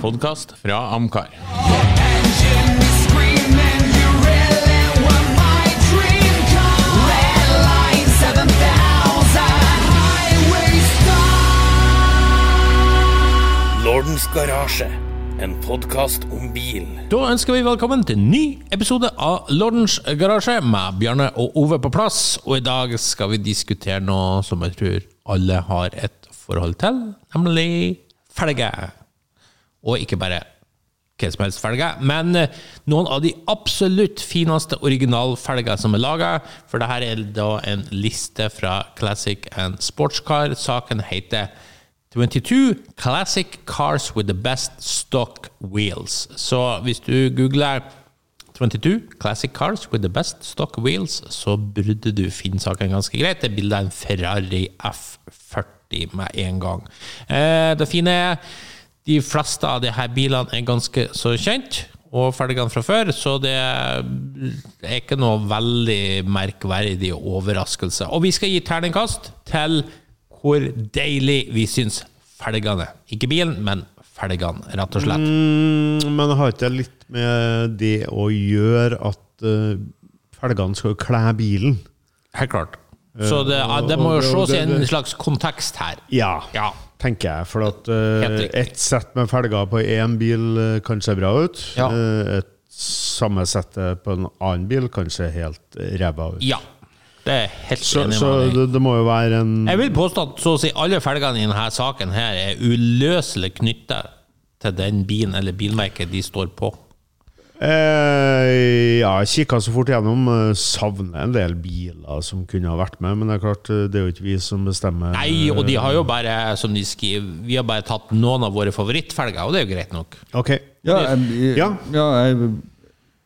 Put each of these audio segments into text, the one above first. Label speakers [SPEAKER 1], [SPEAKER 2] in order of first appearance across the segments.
[SPEAKER 1] podkast fra Amcar.
[SPEAKER 2] Engine is screaming, you really were my dream car. Red line 7000, highway star.
[SPEAKER 3] Lordens garasje. En podkast om bil.
[SPEAKER 1] Da ønsker vi velkommen til en ny episode av Lordens garasje med Bjarne og Ove på plass. Og i dag skal vi diskutere noe som jeg tror alle har et forhold til, nemlig felger. Og ikke bare hva som helst felger, men eh, noen av de absolutt fineste originalfelger som er laga. For dette er da en liste fra Classic and Sportscar. Saken heter 22 Classic Cars with the Best Stock Wheels. Så hvis du googler 22 Classic Cars with the Best Stock Wheels, så burde du finne saken ganske greit. Det er bilde av en Ferrari F40 med en gang. Eh, det fine er de fleste av de her bilene er ganske så kjent, og felgene fra før, så det er ikke noe veldig merkverdig overraskelse. Og vi skal gi terningkast til hvor deilig vi syns felgene Ikke bilen, men felgene, rett og slett.
[SPEAKER 4] Mm, men har ikke det litt med det å gjøre at uh, felgene skal kle bilen?
[SPEAKER 1] Helt klart. Så det, det må jo ses i en slags kontekst her.
[SPEAKER 4] Ja,
[SPEAKER 1] Ja.
[SPEAKER 4] Tenker jeg. For at uh, ett sett med felger på én bil uh, kan se bra ut.
[SPEAKER 1] Ja.
[SPEAKER 4] Uh, et samme settet på en annen bil kan se helt ræva ut.
[SPEAKER 1] Ja. Det er helt
[SPEAKER 4] Så,
[SPEAKER 1] enig
[SPEAKER 4] så det, det må jo være en
[SPEAKER 1] Jeg vil påstå at så å si alle felgene i denne saken her er uløselig knytta til den bilen eller bilmerket de står på.
[SPEAKER 4] Eh, ja, jeg kikka så fort gjennom. eh, Savner en del biler som kunne ha vært med, men det er klart, eh, det er jo ikke vi som bestemmer.
[SPEAKER 1] Nei, og de har jo bare, som de skriver, vi har bare tatt noen av våre favorittfelger, og det er jo greit nok.
[SPEAKER 4] Ok.
[SPEAKER 5] Ja, jeg,
[SPEAKER 4] Ja.
[SPEAKER 5] ja. jeg,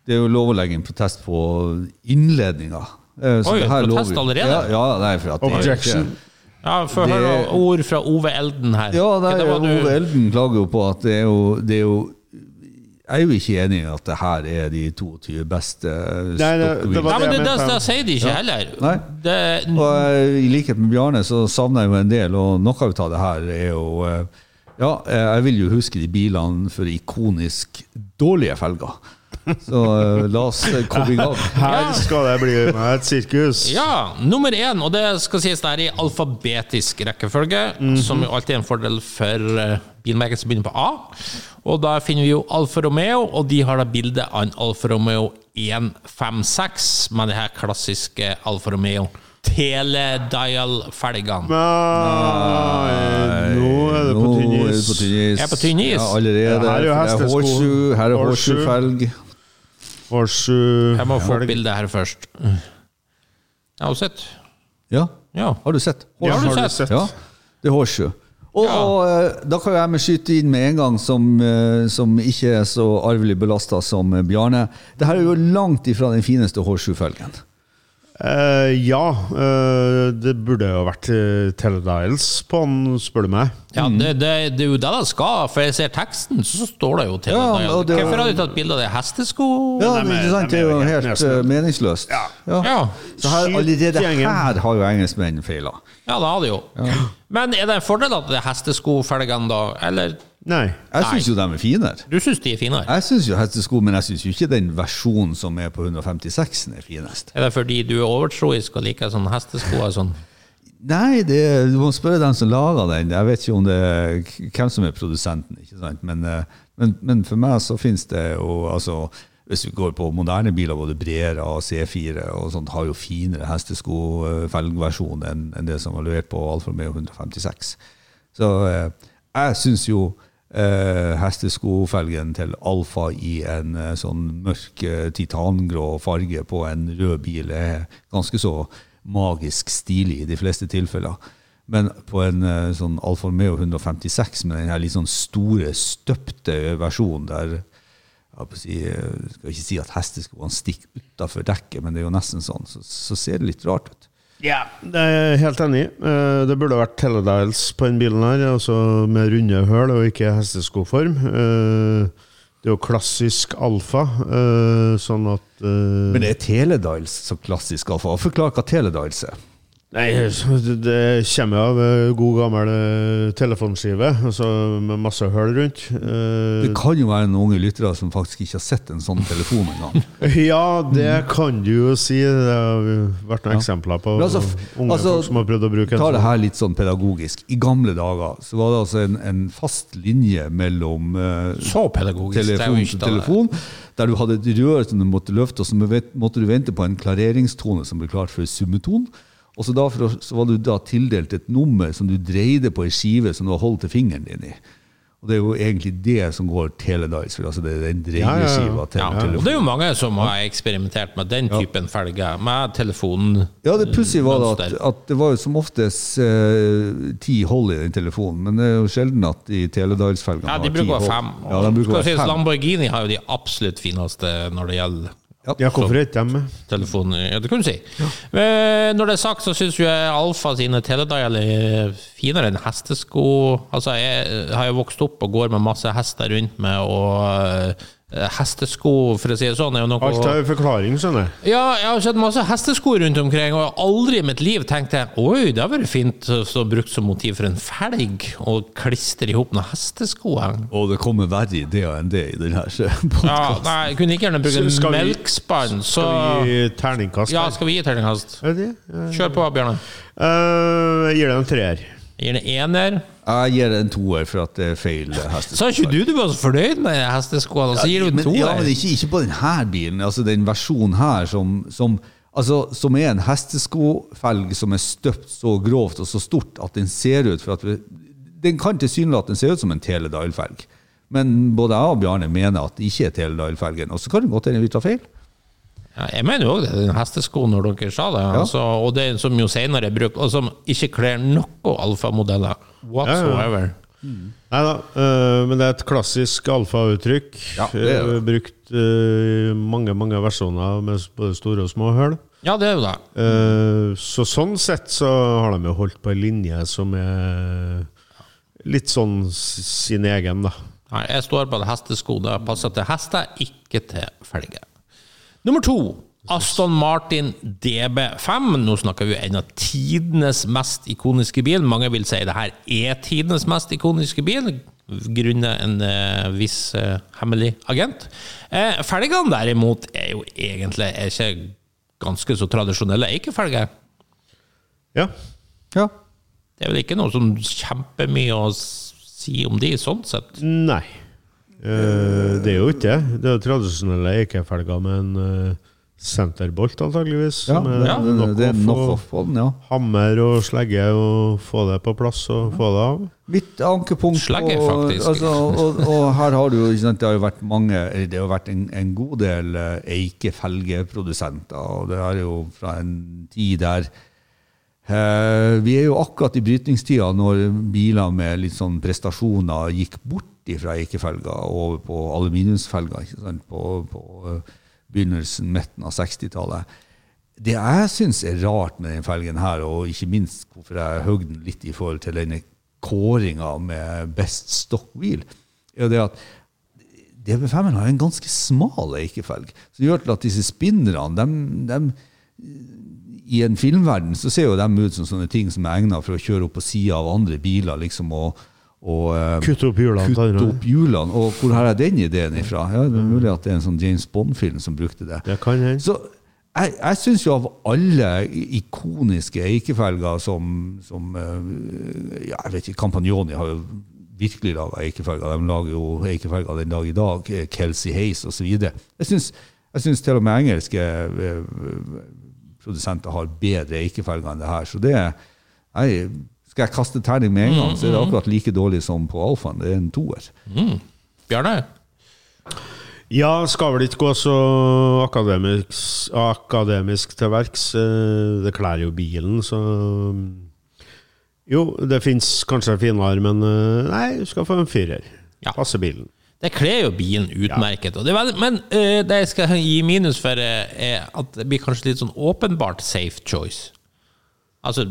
[SPEAKER 5] det er jo lov å legge en protest på innledninga. Eh, så
[SPEAKER 1] Oi,
[SPEAKER 5] det her
[SPEAKER 1] protest
[SPEAKER 5] lover-
[SPEAKER 1] allerede?
[SPEAKER 5] Ja, ja nei, for at
[SPEAKER 4] Objection.
[SPEAKER 5] ikke-
[SPEAKER 1] Ja, Få høre ord fra Ove Elden her.
[SPEAKER 5] Ja, nei, Ove Elden klager jo på at det er jo, det er jo Jeg er jo ikke enig i at det her er de 22 beste
[SPEAKER 4] Nei, det- det var
[SPEAKER 1] Nei, men det,
[SPEAKER 4] det
[SPEAKER 1] det, sier de ikke heller.
[SPEAKER 5] Nei.
[SPEAKER 1] Det,
[SPEAKER 5] Og eh, I likhet med Bjarne så savner jeg jo en del, og noe av det her er jo eh, Ja, eh, jeg vil jo huske de bilene for ikonisk dårlige felger. Så la oss komme i gang.
[SPEAKER 4] Her skal det bli med et sirkus.
[SPEAKER 1] Ja, nummer én, og det skal sies det er i alfabetisk rekkefølge, som jo alltid er en fordel for bilmerket som begynner på A. Og da finner vi jo Alfa Romeo, og de har da bilde av en Alfa Romeo 156 med de her klassiske Alfa Romeo Teledial-felgene.
[SPEAKER 4] Nei, nå er det på tynn is.
[SPEAKER 5] tynn.
[SPEAKER 1] Er på tynn is?
[SPEAKER 5] Ja, allerede.
[SPEAKER 4] Ja, her er jo
[SPEAKER 5] Det
[SPEAKER 4] hestesko.
[SPEAKER 5] Her er
[SPEAKER 4] Horseshoe.
[SPEAKER 5] horseshoe-felg.
[SPEAKER 4] Horseshoe
[SPEAKER 1] Jeg må få
[SPEAKER 4] opp
[SPEAKER 1] bildet her først. Jeg har sett.
[SPEAKER 5] Ja,
[SPEAKER 1] Ja.
[SPEAKER 5] har du sett?
[SPEAKER 4] Ja,
[SPEAKER 1] Har du sett?
[SPEAKER 4] sett?
[SPEAKER 5] Ja, det er horseshoe. Og,
[SPEAKER 1] Ja.
[SPEAKER 5] og eh, da kan jeg med skyte inn med en gang, som, eh, som ikke er så arvelig belasta som Bjarne. Det her er jo langt ifra den fineste horseshoe-felgen.
[SPEAKER 4] Eh, ja, uh, det burde jo vært uh, Teledials på den, spør du meg.
[SPEAKER 1] Ja, det, det, det er jo det det skal, for jeg ser teksten, så står det jo Teledials.
[SPEAKER 5] Ja,
[SPEAKER 1] det. Hvorfor har du tatt bilde av det hestesko?
[SPEAKER 5] Ja,
[SPEAKER 4] Nei,
[SPEAKER 5] er, sant? Det er jo helt
[SPEAKER 4] helt
[SPEAKER 5] eh, meningsløst. Ja.
[SPEAKER 1] Ja.
[SPEAKER 5] Så her, allerede her har jo engelskmennene feila.
[SPEAKER 1] Ja, det har de jo. Men er det en fordel at det er hesteskofelgene, da? Eller
[SPEAKER 4] Nei.
[SPEAKER 5] Jeg syns jo de er finere.
[SPEAKER 1] du syns de er finere?
[SPEAKER 5] Jeg syns jo hestesko, men jeg syns jo ikke den versjonen som er på 156-en er finest.
[SPEAKER 1] Er det fordi du er overtroisk og liker sånne hestesko? og Sånn?
[SPEAKER 5] Nei, det, du må spørre dem som lager den. Jeg vet ikke om det er hvem som er produsenten. ikke sant? Men, eh, men, men for meg så finnes det jo altså, Hvis vi går på moderne biler, både Brera og C4 og sånt, har jo finere hestesko-felgversjon enn enn det som var levert på Alfa Romeo 156. Så eh, jeg syns jo eh, hesteskofelgen til Alfa i en eh, sånn mørk eh, titangrå farge på en rød bil er ganske så magisk stilig i de fleste tilfeller. Men på en eh, sånn Alfa Romeo 156 med den litt sånn store, støpte versjonen der jeg eh, skal ikke si at hesteskoene stikker utafor dekket, men det er jo nesten sånn, så, så ser det litt rart ut.
[SPEAKER 4] Ja, det er jeg helt enig i. Eh, Det burde vært Teledials på den bilen her, altså med runde høl og ikke hesteskoform. Eh, Det er jo klassisk alfa, eh, sånn at Men
[SPEAKER 5] Men er Teledials så klassisk alfa? Forklar hva Teledials er.
[SPEAKER 4] Nei, det det kommer av eh, god gammel eh, telefonskive, altså med masse hull rundt. Eh,
[SPEAKER 5] Det kan jo være noen unge lyttere som faktisk ikke har sett en sånn telefon engang.
[SPEAKER 4] Ja, det kan du jo si. Det har vært noen eksempler på
[SPEAKER 5] altså,
[SPEAKER 4] unge
[SPEAKER 5] altså,
[SPEAKER 4] folk som har prøvd å bruke en
[SPEAKER 5] Ta det
[SPEAKER 4] sånn.
[SPEAKER 5] her litt sånn pedagogisk. I gamle dager så var det altså en, en fast linje mellom
[SPEAKER 1] Så pedagogisk. det jo
[SPEAKER 5] telefon til telefon, der du hadde et rør som du måtte løfte, og så måtte du vente på en klareringstone som ble klart for summeton. Og så, da for, så var du da tildelt et nummer som du dreide på ei skive som du har holdt til fingeren din i. Og det er jo egentlig det som går Teledice for. Altså det er den
[SPEAKER 4] Ja, ja, ja.
[SPEAKER 5] dreieskiva til
[SPEAKER 1] Ja, og det er jo mange som har eksperimentert med den typen felger, med telefonen.
[SPEAKER 5] Ja, det pussige var da at, at det var jo som oftest eh, ti hold i den telefonen, men det er jo sjelden at i Teledice-felgene
[SPEAKER 1] Ja, de
[SPEAKER 5] har ti
[SPEAKER 1] bruker å være
[SPEAKER 5] hold.
[SPEAKER 1] fem.
[SPEAKER 5] Ja, de bruker å
[SPEAKER 1] Skal
[SPEAKER 5] fem.
[SPEAKER 1] Lamborghini har jo de absolutt fineste når det gjelder
[SPEAKER 4] Ja, hvorfor ikke dem? med?
[SPEAKER 1] telefon. Ja, det kan du si. Ja. Når det er sagt, så syns jeg Alfa sine teledial er finere enn hestesko. Altså, jeg har jo vokst opp og går med masse hester rundt meg, og eh, hestesko, for å si det sånn, er jo noe
[SPEAKER 4] Alt har forklaring, skjønner jeg.
[SPEAKER 1] Ja, jeg har sett masse hestesko rundt omkring, og aldri i mitt liv tenkte jeg oi, det hadde vært fint å så brukt som motiv for en felg, og klistre i hop noen hestesko.
[SPEAKER 5] Og det kommer verre ideer enn det i denne
[SPEAKER 1] Ja,
[SPEAKER 5] podkasten.
[SPEAKER 1] nei, jeg kunne ikke gjerne bruke en melkspann, så
[SPEAKER 4] Skal vi gi terningkast?
[SPEAKER 1] Ja, skal vi gi terningkast?
[SPEAKER 4] Er? Ja.
[SPEAKER 1] Kjør på, Bjørne.
[SPEAKER 4] Uh, jeg gir deg en treer.
[SPEAKER 1] Jeg gir det ener.
[SPEAKER 5] Jeg gir det en toer for at det er feil hestesko.
[SPEAKER 1] Sa ikke du du var så fornøyd med hesteskoene, så gir du en
[SPEAKER 5] men, ja, men ikke, ikke på denne bilen. Altså den versjonen her som, som, altså, som er en hesteskofelg som er støpt så grovt og så stort at den ser ut for at vi, Den kan tilsynelatende se ut som en Teledial-felg. Men både jeg og Bjarne mener at det ikke er Teledial-felgen. Og så kan det godt hende vi tar feil.
[SPEAKER 1] Ja, jeg mener jo òg det. Den hesteskoen når dere sa det. Altså, og det som jo senere er brukt, og som ikke kler noen alfamodeller whatsoever.
[SPEAKER 4] Nei da, uh, men det er et klassisk alfa-uttrykk.
[SPEAKER 5] Ja, det er det.
[SPEAKER 4] Eh, brukt eh, mange mange versjoner med både store og små hull.
[SPEAKER 1] Ja, det er jo det.
[SPEAKER 4] Uh, så sånn sett så har de jo holdt på en linje som er litt sånn sin egen, da.
[SPEAKER 1] Nei, jeg står på en hestesko det passer til hester, ikke til felger. Nummer to. Aston Martin DB5. Nå snakker vi en av tidenes mest ikoniske bil. Mange vil si det her er tidenes mest ikoniske bil, grunnet en eh, viss eh, hemmelig agent. Eh, felgene derimot er jo egentlig er ikke ganske så tradisjonelle eikefelger.
[SPEAKER 4] Ja.
[SPEAKER 5] Ja.
[SPEAKER 1] Det er vel ikke noe som kjempemye å si om de, sånn sett.
[SPEAKER 4] Nei. Eh, det er jo ikke det. Det er jo tradisjonelle eikefelger med en uh, senterbolt, antageligvis.
[SPEAKER 5] ja
[SPEAKER 4] med ja,
[SPEAKER 5] det, det, det er
[SPEAKER 4] nok off
[SPEAKER 5] og på den, ja.
[SPEAKER 4] Hammer og slegge og få det på plass og få det av.
[SPEAKER 5] Mitt ankepunkt
[SPEAKER 1] Slegge,
[SPEAKER 5] faktisk.
[SPEAKER 1] faktisk.
[SPEAKER 5] Altså, og, og her har du jo ikke sant, Det har jo vært mange Det har vært en, en god del eh, eikefelgeprodusenter, og det er jo fra en tid der eh, Vi er jo akkurat i brytningstida når biler med litt sånn prestasjoner gikk bort fra eikefelger og over på sant, på, på eh, begynnelsen, midten av 60-tallet. Det jeg syns er rart med den felgen her, og ikke minst hvorfor jeg høgde den litt i forhold til denne kåringa med best stock wheel, er det at DB5-en har en ganske smal eikefelg. Som gjør til at disse spinnerne, i en filmverden så ser jo dem ut som sånne ting som er egnet for å kjøre opp på sida av andre biler. liksom, og, og eh,
[SPEAKER 4] Kutte opp hjulene.
[SPEAKER 5] kutte opp hjulene. Og hvor har jeg den ideen ifra? Ja, det er mulig at det er en sånn James Bond-film som brukte det.
[SPEAKER 4] Det kan hende.
[SPEAKER 5] Så jeg, jeg syns jo av alle ikoniske eikefelger som, som eh, ja, Jeg vet ikke, Campagnoni har jo virkelig laga eikefelger. De lager jo eikefelger den dag i dag. eh, Kelsey Hayes osv. Jeg syns jeg syns til og med engelske eh, produsenter har bedre eikefelger enn det her. Så det jeg, Skal jeg kaste terning med en gang, så er det akkurat like dårlig som på Alfaen. Det er en toer.
[SPEAKER 1] Bjarne?
[SPEAKER 4] Ja, skal vel ikke gå så akademisk, akademisk til verks. Eh, Det kler jo bilen, så Jo, det fins kanskje finere, men eh, nei, du skal få en firer.
[SPEAKER 1] Ja.
[SPEAKER 4] Passer bilen.
[SPEAKER 1] Det kler jo bilen utmerket. Og det veldig, men uh, det jeg skal gi minus for, uh, er at det blir kanskje litt sånn åpenbart safe choice. Altså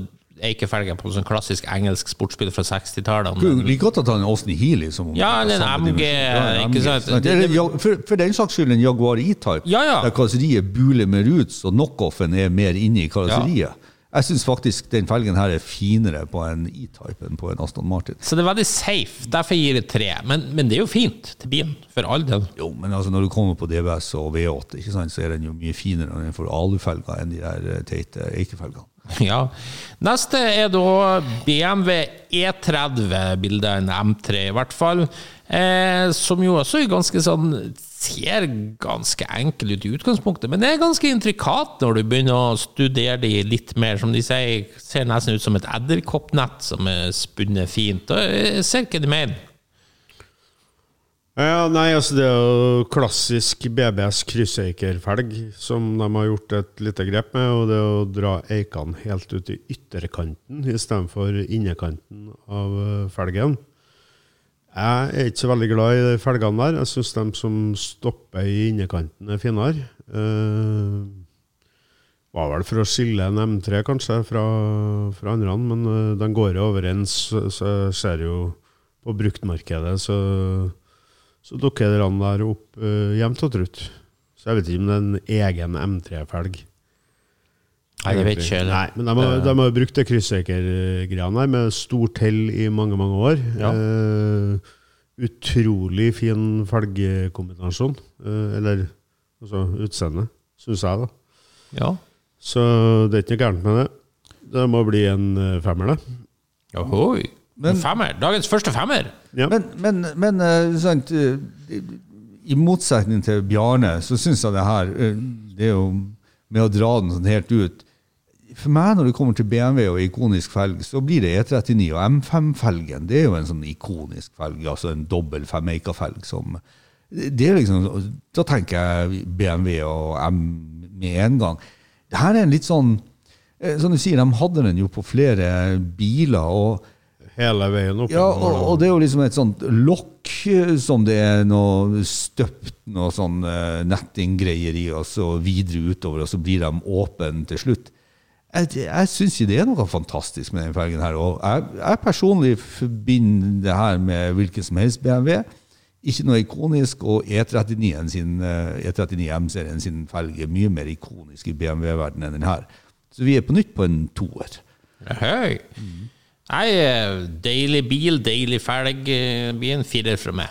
[SPEAKER 1] eikefelger på sånn klassisk engelsk sportsbil fra 60-tallet.
[SPEAKER 5] Kunne like godt at han en Austin Healy Som
[SPEAKER 1] Ja, eller en MG, sant?
[SPEAKER 5] For, for den saks skyld en Jaguar E-Type,
[SPEAKER 1] Ja, ja.
[SPEAKER 5] der karosseriet buler mer ut, så knockoffen er mer inne i karosseriet. Jeg syns faktisk den felgen her er finere på en E-Type enn på en Aston Martin.
[SPEAKER 1] Så det er veldig safe. Derfor gir jeg tre. Men, men det er jo fint til bilen, for all del.
[SPEAKER 5] Jo, men altså når du kommer på DBS og V8, ikke sant, så er den jo mye finere når den får alufelger enn de der eh, teite Eike-felgene.
[SPEAKER 1] Ja. Neste er da BMW E30, bildet en M3 i hvert fall. Eh, som jo også er ganske sånn Ser ganske enkel ut i utgangspunktet, men det er ganske intrikat når du begynner å studere de litt mer. Som de sier, ser nesten ut som et edderkoppnett som er spunnet fint. Og jeg ser ikke det mer.
[SPEAKER 4] Ja, nei, altså Det er jo klassisk BBS krysseikerfelg som de har gjort et lite grep med. og Det er å dra eikene helt ut i ytterkanten istedenfor innekanten av eh, felgen. Jeg er ikke så veldig glad i de felgene der. Jeg syns de som stopper i innekanten, er finere. Uh, var vel for å skille en M3 kanskje fra, fra andre, men uh, den går jo overens, så jeg ser jo på bruktmarkedet, så så dukker den der opp uh, jevnt og trutt. Så jeg vet ikke om det er en egen M3-felg.
[SPEAKER 1] Nei, det vet ikke jeg.
[SPEAKER 4] Nei, men de har, de har brukt det kryssøkergreiene her med stort hell i mange, mange år.
[SPEAKER 1] Ja.
[SPEAKER 4] Uh, utrolig fin felgkombinasjon. Uh, eller altså utseende, syns jeg, da.
[SPEAKER 1] Ja.
[SPEAKER 4] Så det er ikke noe gærent med det. Det må bli en eh, femmer, det.
[SPEAKER 1] Ohoi.
[SPEAKER 5] Men-
[SPEAKER 1] femmer. Dagens første femmer.
[SPEAKER 4] Ja.
[SPEAKER 5] Men, men, men eh, sant, eh, i motsetning til Bjarne, så syns jeg det her eh, Det er jo med å dra den sånn helt ut For meg, når det kommer til BMW og ikonisk felg, så blir det E39 og M5-felgen. Det er jo en sånn ikonisk felg, altså en dobbel Femeika-felg som det er liksom, Da tenker jeg BMW og M med en gang. Det her er en litt sånn Som du sier, de hadde den jo på flere biler. og
[SPEAKER 4] Hele veien opp.
[SPEAKER 5] ja, og, og det er jo liksom et sånt lokk eh, som det er noe støpt noe sånn uh, nettinggreier i, og så videre utover, og så blir de åpne til slutt. Jeg, jeg syns ikke det er noe fantastisk med denne felgen her. Og jeg, jeg personlig forbinder det her med hvilken som helst BMW. Ikke noe ikonisk, og E39 sin, eh, E39 M-serien sin felg er mye mer ikonisk i BMW-verdenen enn den her. Så vi er på nytt på en toer.
[SPEAKER 1] Høy. Nei, eh, deilig bil, deilig felg. eh, Blir en firer fra meg.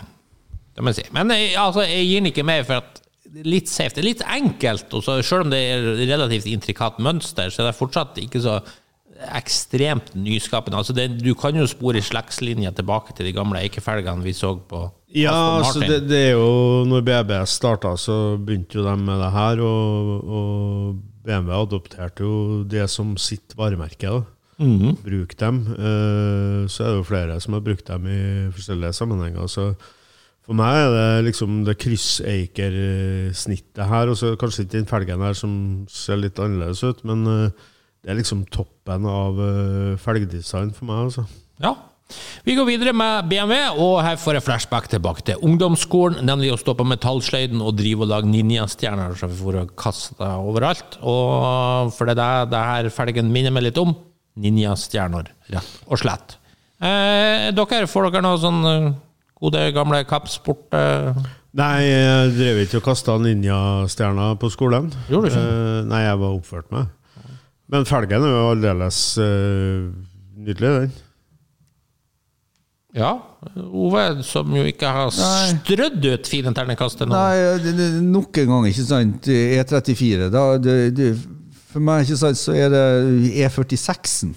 [SPEAKER 1] Det må jeg si. Men jeg, altså, jeg gir den ikke mer for at det litt safe. Det er litt enkelt, og så selv om det er relativt intrikat mønster, så er det fortsatt ikke så ekstremt nyskapende. Altså, det, du kan jo spore slektslinja tilbake til de gamle eikefelgene vi så på
[SPEAKER 4] Ja, altså det, det er jo Når BBS starta, så begynte jo de med det her, og, og BMW adopterte jo det som sitt varemerke. da. Bruk dem. Uh, så er det jo flere som har brukt dem i forskjellige sammenhenger. Så for meg er det liksom det krysseiker-snittet her, og så kanskje ikke den felgen her som ser litt annerledes ut, men uh, det er liksom toppen av uh, felgdesign for meg, altså.
[SPEAKER 1] Ja. Vi går videre med BMW, og her får jeg flashback tilbake til ungdomsskolen, nemlig å stå på metallsløyden og drive og lage ninjastjerner som vi får kasta overalt. Og for det er det her felgen minner meg litt om. Ninjastjerner, rett og slett. Eh, dere, får dere noe sånn eh, gode, gamle kappsport? Eh?
[SPEAKER 4] Nei, jeg drev ikke og kasta ninjastjerner på skolen.
[SPEAKER 1] Gjorde du ikke?
[SPEAKER 4] Eh, nei, jeg var oppført meg. Men felgen er jo aldeles eh, nydelig, den.
[SPEAKER 1] Ja. Ove, som jo ikke har strødd ut fine terningkast til noen.
[SPEAKER 5] Nei, nok en gang, ikke sant. E34. Da, det, det, for meg ikke sant, så er det E46-en.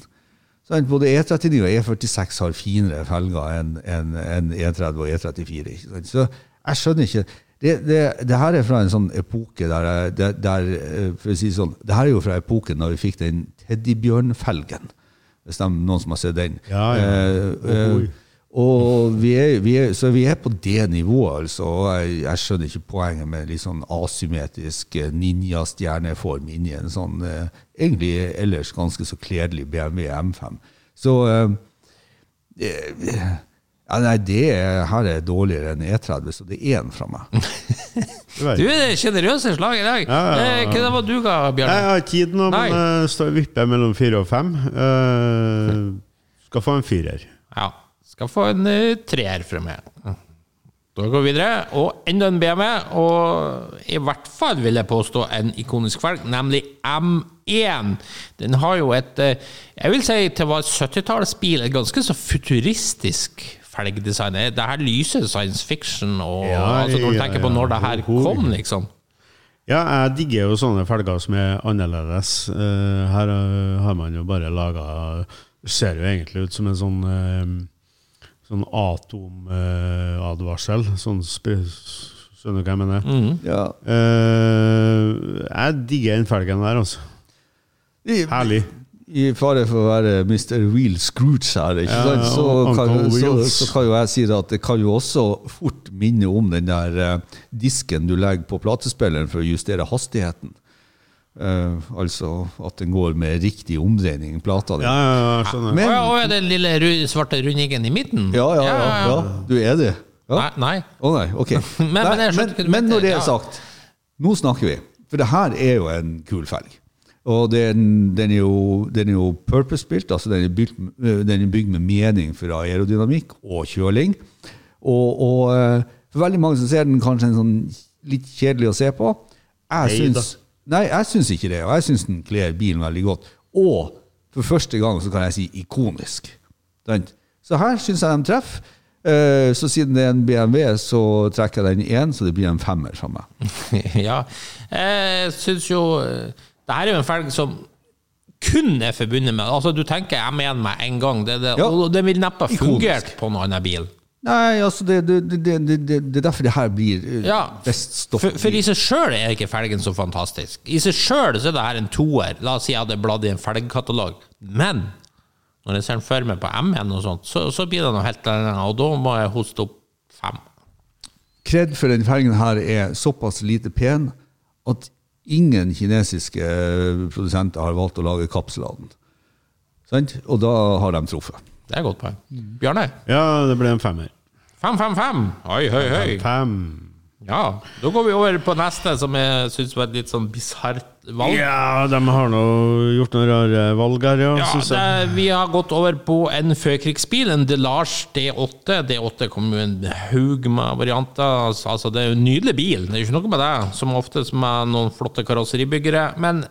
[SPEAKER 5] Sant? Både E39 og E46 har finere felger enn en, en E30 og E34. Ikke sant? Så jeg skjønner ikke det, det, det her er fra en sånn epoke der, der, der eh, For å si sånn, det her er jo fra epoken da vi fikk den teddybjørnfelgen. Hvis det er noen som har sett den.
[SPEAKER 4] Ja, ja.
[SPEAKER 5] Eh,
[SPEAKER 4] oh.
[SPEAKER 5] Og vi er, vi er, så vi er på det nivået, altså. Og jeg, jeg skjønner ikke poenget med litt sånn asymmetrisk eh, ninjastjerneform inni en sånn eh, egentlig ellers ganske så kledelig BMW M5. Så eh, eh, ja, Nei, det er, her er dårligere enn E30, så det er én fra meg.
[SPEAKER 1] Du
[SPEAKER 4] er
[SPEAKER 1] er sjenerøse slag i dag.
[SPEAKER 4] Ja, ja, ja.
[SPEAKER 1] Eh, Hva det var du ga, Bjørn?
[SPEAKER 4] jeg har ikke tid nå,
[SPEAKER 1] Nei.
[SPEAKER 4] men jeg står og vipper mellom fire og fem. Uh, skal få en firer.
[SPEAKER 1] Ja. Skal få en uh, treer fra meg. Da går vi videre. Og enda en BMW, og i hvert fall vil jeg påstå en ikonisk felg, nemlig M1. den har jo et eh, Jeg vil si til hva være 70-tallsbil et ganske så futuristisk felgdesign. Det her lyser science fiction, og
[SPEAKER 4] Ja,
[SPEAKER 1] altså når du
[SPEAKER 4] ja,
[SPEAKER 1] tenker på
[SPEAKER 4] ja.
[SPEAKER 1] når det her kom, liksom.
[SPEAKER 4] Ja, jeg digger jo sånne felger som er annerledes. Eh, her eh, har man jo bare laga Ser jo egentlig ut som en sånn Sånn atomadvarsel. sånn Skjønner du hva jeg mener?
[SPEAKER 1] Mm.
[SPEAKER 5] Ja.
[SPEAKER 4] Uh, jeg digger den felgen der, altså.
[SPEAKER 5] I,
[SPEAKER 4] Herlig.
[SPEAKER 5] I fare for å være Mr. Real Scrooge her, ikke
[SPEAKER 4] Ja,
[SPEAKER 5] sant? Så, kan, så, så kan jo jeg si at det kan jo også fort minne om den der eh, disken du legger på platespilleren for å justere hastigheten. Eh, altså at den går med riktig omdreining, plata di.
[SPEAKER 4] Ja, ja, ja, skjønner.
[SPEAKER 5] Men-
[SPEAKER 1] oh, ja, å den lille ru- svarte rundingen i midten?
[SPEAKER 5] Ja, ja, ja, ja. Du er det? Ja.
[SPEAKER 1] Nei, nei.
[SPEAKER 5] Oh, nei, ok.
[SPEAKER 1] Men- men
[SPEAKER 5] men, men når det er sagt, nå snakker vi. For det her er jo en kul felg. Og den, den, er jo, den er jo purpose-built, altså den er, bygd, den er bygd med mening for aerodynamikk og kjøling. Og, og eh, for veldig mange som ser den kanskje en sånn litt kjedelig å se på. Jeg
[SPEAKER 4] Nei
[SPEAKER 5] syns, nei, jeg syns ikke det, og jeg syns den kler bilen veldig godt. Og for første gang så kan jeg si ikonisk. Så her syns jeg de treffer. Eh, Så siden det er en BMW, så trekker jeg den én, så det blir en femmer fra meg.
[SPEAKER 1] ja. Jeg syns jo eh, Det her er jo en felg som kun er forbundet med Altså, du tenker M1 med en gang, det, det,
[SPEAKER 5] Ja.
[SPEAKER 1] og det vil neppe ha fungert på noen annen bil.
[SPEAKER 5] Nei, altså det, det, det, det, er derfor det her blir eh,
[SPEAKER 1] Ja,
[SPEAKER 5] best stoff.
[SPEAKER 1] For, for i seg sjøl er ikke felgen så fantastisk. I seg sjøl er det her en toer. La oss si jeg hadde bladd i en felgkatalog. Men når jeg ser den for meg på M1 og sånt, så, så blir det noe helt annet, og da må jeg hoste opp fem.
[SPEAKER 5] Kred for den felgen her er såpass lite pen at ingen kinesiske eh, produsenter har valgt å lage kapsel av den. Sant? Og da har de truffet.
[SPEAKER 1] Det er et godt poeng. Bjarne?
[SPEAKER 4] Ja, det ble en femmer.
[SPEAKER 1] Fem, fem, fem! Oi, høy, høy.
[SPEAKER 4] Fem.
[SPEAKER 1] Ja, da går vi over på neste, som jeg syns var et litt sånn bisart valg.
[SPEAKER 4] Ja, de har nå gjort noen rare valg her, ja.
[SPEAKER 1] Ja, det, vi har gått over på en førkrigsbil, en Delage D8. D8 kom jo en haug med varianter. Altså, altså, det er jo en nydelig bil, det er jo ikke noe med det. Som ofte som er noen flotte karosseribyggere. Men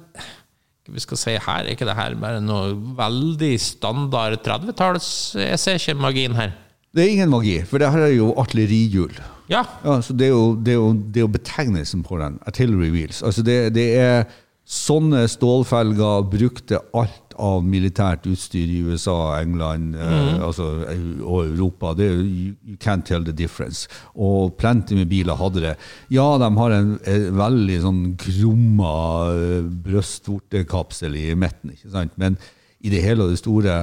[SPEAKER 1] vi skal si her, er ikke det her bare noe veldig standard 30-talls Jeg ser ikke magien her.
[SPEAKER 5] Det er ingen magi, for det her er jo artillerihjul.
[SPEAKER 1] Ja,
[SPEAKER 5] Ja, så det er jo, det er jo, det er jo betegnelsen på den. Artillery wheels. Altså det, det er sånne stålfelger brukte alt av militært utstyr i USA, England eh, altså, og Europa. Det, you, you can't tell the difference. Og plenty med biler hadde det. Ja, de har en, en veldig sånn krumma eh, brystvortekapsel i midten, ikke sant? men i det hele og det store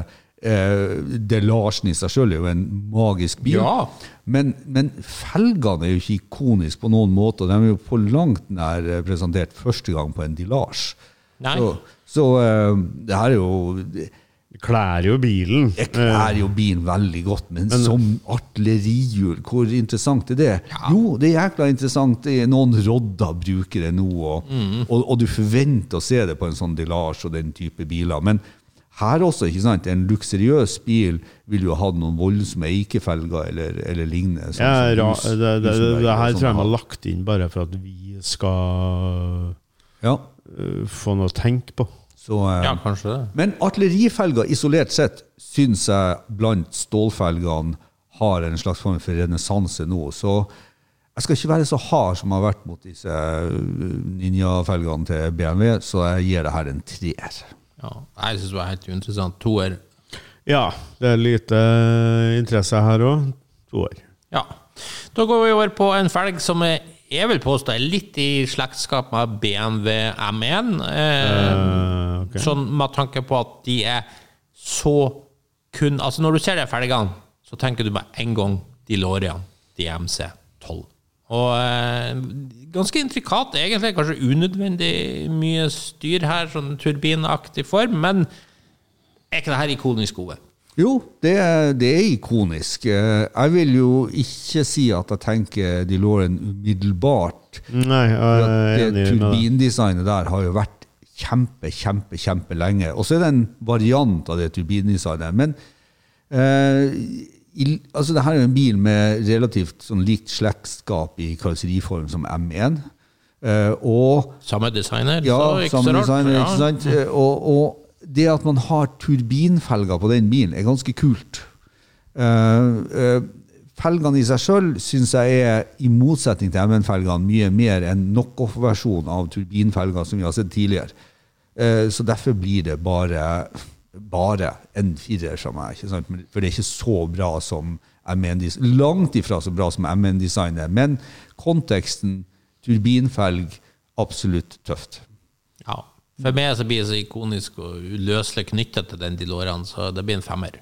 [SPEAKER 5] eh, Delarsen i seg sjøl er jo en magisk bil.
[SPEAKER 1] Ja.
[SPEAKER 5] Men, men felgene er jo ikke ikoniske på noen måte. De er jo på langt nær eh, presentert første gang på en Delage.
[SPEAKER 1] Nei.
[SPEAKER 5] Så, så eh, det her er jo Det
[SPEAKER 4] Det klær jo bilen.
[SPEAKER 5] jeg klær jo bilen veldig godt, men, som artillerihjul, hvor interessant er det? Jo, det er jækla interessant. Det er Noen rodder bruker det nå, og, og, og du forventer å se det på en sånn Delage og den type biler. Men her også, ikke sant? En luksuriøs bil vil jo ha noen voldsomme eikefelger eller, eller lignende. sånn
[SPEAKER 4] Ja, ra,
[SPEAKER 5] hus-
[SPEAKER 4] det, det, det, det her
[SPEAKER 5] sånn
[SPEAKER 4] tror jeg de har. lagt inn bare for at vi skal
[SPEAKER 5] Ja,
[SPEAKER 4] uh, få noe å tenke på.
[SPEAKER 5] Så, eh,
[SPEAKER 1] ja kanskje det.
[SPEAKER 5] Men artillerifelger isolert sett syns jeg blant stålfelgene har en slags form for renessanse nå. Så jeg skal ikke være så hard som jeg har vært mot disse uh, ninjafelgene til BMW, så jeg gir det her en treer.
[SPEAKER 1] Ja, jeg syns det var helt uinteressant. Toer.
[SPEAKER 4] Ja, det er lite interesse her òg. To år.
[SPEAKER 1] Ja. Da går vi over på en felg som jeg, jeg vil påstå er litt i slektskap med BMW M1. Eh,
[SPEAKER 4] uh, okay.
[SPEAKER 1] Sånn med tanke på at de er så kun Altså, når du ser de felgene, så tenker du med en gang DeLorean DMC12. Og eh, ganske intrikat, egentlig. Kanskje unødvendig mye styr her, sånn turbinaktig form, men er ikke det her ikonisk, Ove?
[SPEAKER 5] Jo, det det er ikonisk. Eh, Jeg vil jo ikke si at jeg tenker DeLorean umiddelbart.
[SPEAKER 4] Nei, jeg er
[SPEAKER 5] det
[SPEAKER 4] enig med deg.
[SPEAKER 5] turbindesignet der har jo vært kjempe, kjempe, kjempe lenge. Og så er det en variant av det turbindesignet. Men eh, i, altså det her er en bil med relativt sånn likt slektskap i karosseriform som M1. Eh, og
[SPEAKER 1] Samme designer,
[SPEAKER 5] ja,
[SPEAKER 1] så ikke så
[SPEAKER 5] samme
[SPEAKER 1] rart.
[SPEAKER 5] designer,
[SPEAKER 1] Ja.
[SPEAKER 5] ikke sant? Eh, Og, og det at man har turbinfelger på den bilen, er ganske kult. Eh, eh, felgene i seg sjøl syns jeg er, i motsetning til MN-felgene, mye mer en knockoff-versjon av turbinfelger som vi har sett tidligere. Eh, så derfor blir det bare, bare en firer som meg. For det er ikke så bra som MN-design. Langt ifra så bra som MN-design er. Men konteksten, turbinfelg, absolutt tøft.
[SPEAKER 1] For meg så blir det så ikonisk og uløselig knyttet til den Diloraen, så det blir en femmer.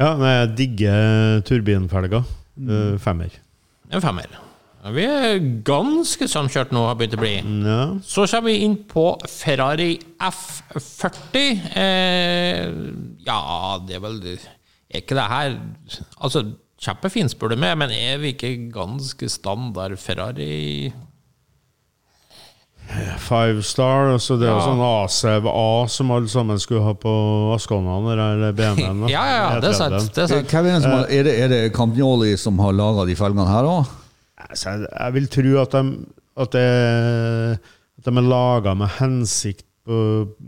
[SPEAKER 4] Ja, nei, jeg digger turbinfelger. Eh, femmer.
[SPEAKER 1] En femmer. Vi er ganske samkjørt nå, har begynt å bli.
[SPEAKER 4] Ja.
[SPEAKER 1] Så kommer vi inn på Ferrari F40. Eh, ja, det er vel Er ikke det her Altså, kjempefint, spør du meg, men er vi ikke ganske standard Ferrari
[SPEAKER 4] Five star. Altså det er jo
[SPEAKER 1] Ja.
[SPEAKER 4] sånn ACV A som alle sammen skulle ha på Ascona eller BMW-en.
[SPEAKER 1] Ja, ja, ja, det er sant. Det er sant.
[SPEAKER 5] Hvem er, det som har, er, det, er det Campagnoli som har laga de felgene her òg?
[SPEAKER 4] Altså, jeg, jeg vil tro at de, at det, at de er laga med hensikt på,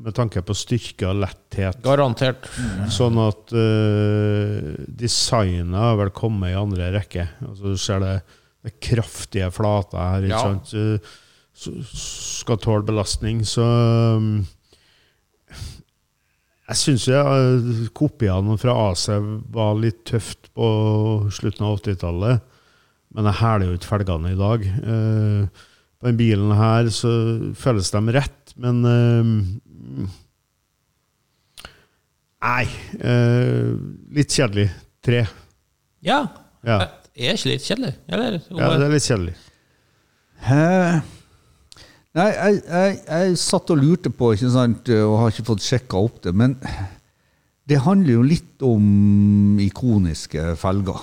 [SPEAKER 4] med tanke på styrke og letthet.
[SPEAKER 1] Garantert.
[SPEAKER 4] Sånn at uh, designet har vel kommet i andre rekke. Altså, du ser det, det kraftige flater her, ikke
[SPEAKER 1] Ja.
[SPEAKER 4] sant? Så- skal tåle belastning, så um, Jeg syns ja, kopiene fra AC var litt tøft på slutten av 80-tallet, men jeg hæler jo ikke felgene i dag. Uh, på den bilen her så føles de rett, men uh, Nei. eh, litt kjedelig. Tre.
[SPEAKER 1] Ja.
[SPEAKER 4] Ja.
[SPEAKER 1] Det er ikke litt kjedelig? Eller?
[SPEAKER 4] Ja, det er litt kjedelig.
[SPEAKER 5] Hæ? Nei, jeg, jeg, jeg satt og lurte på, ikke sant, og har ikke fått sjekka opp det, men det handler jo litt om ikoniske felger.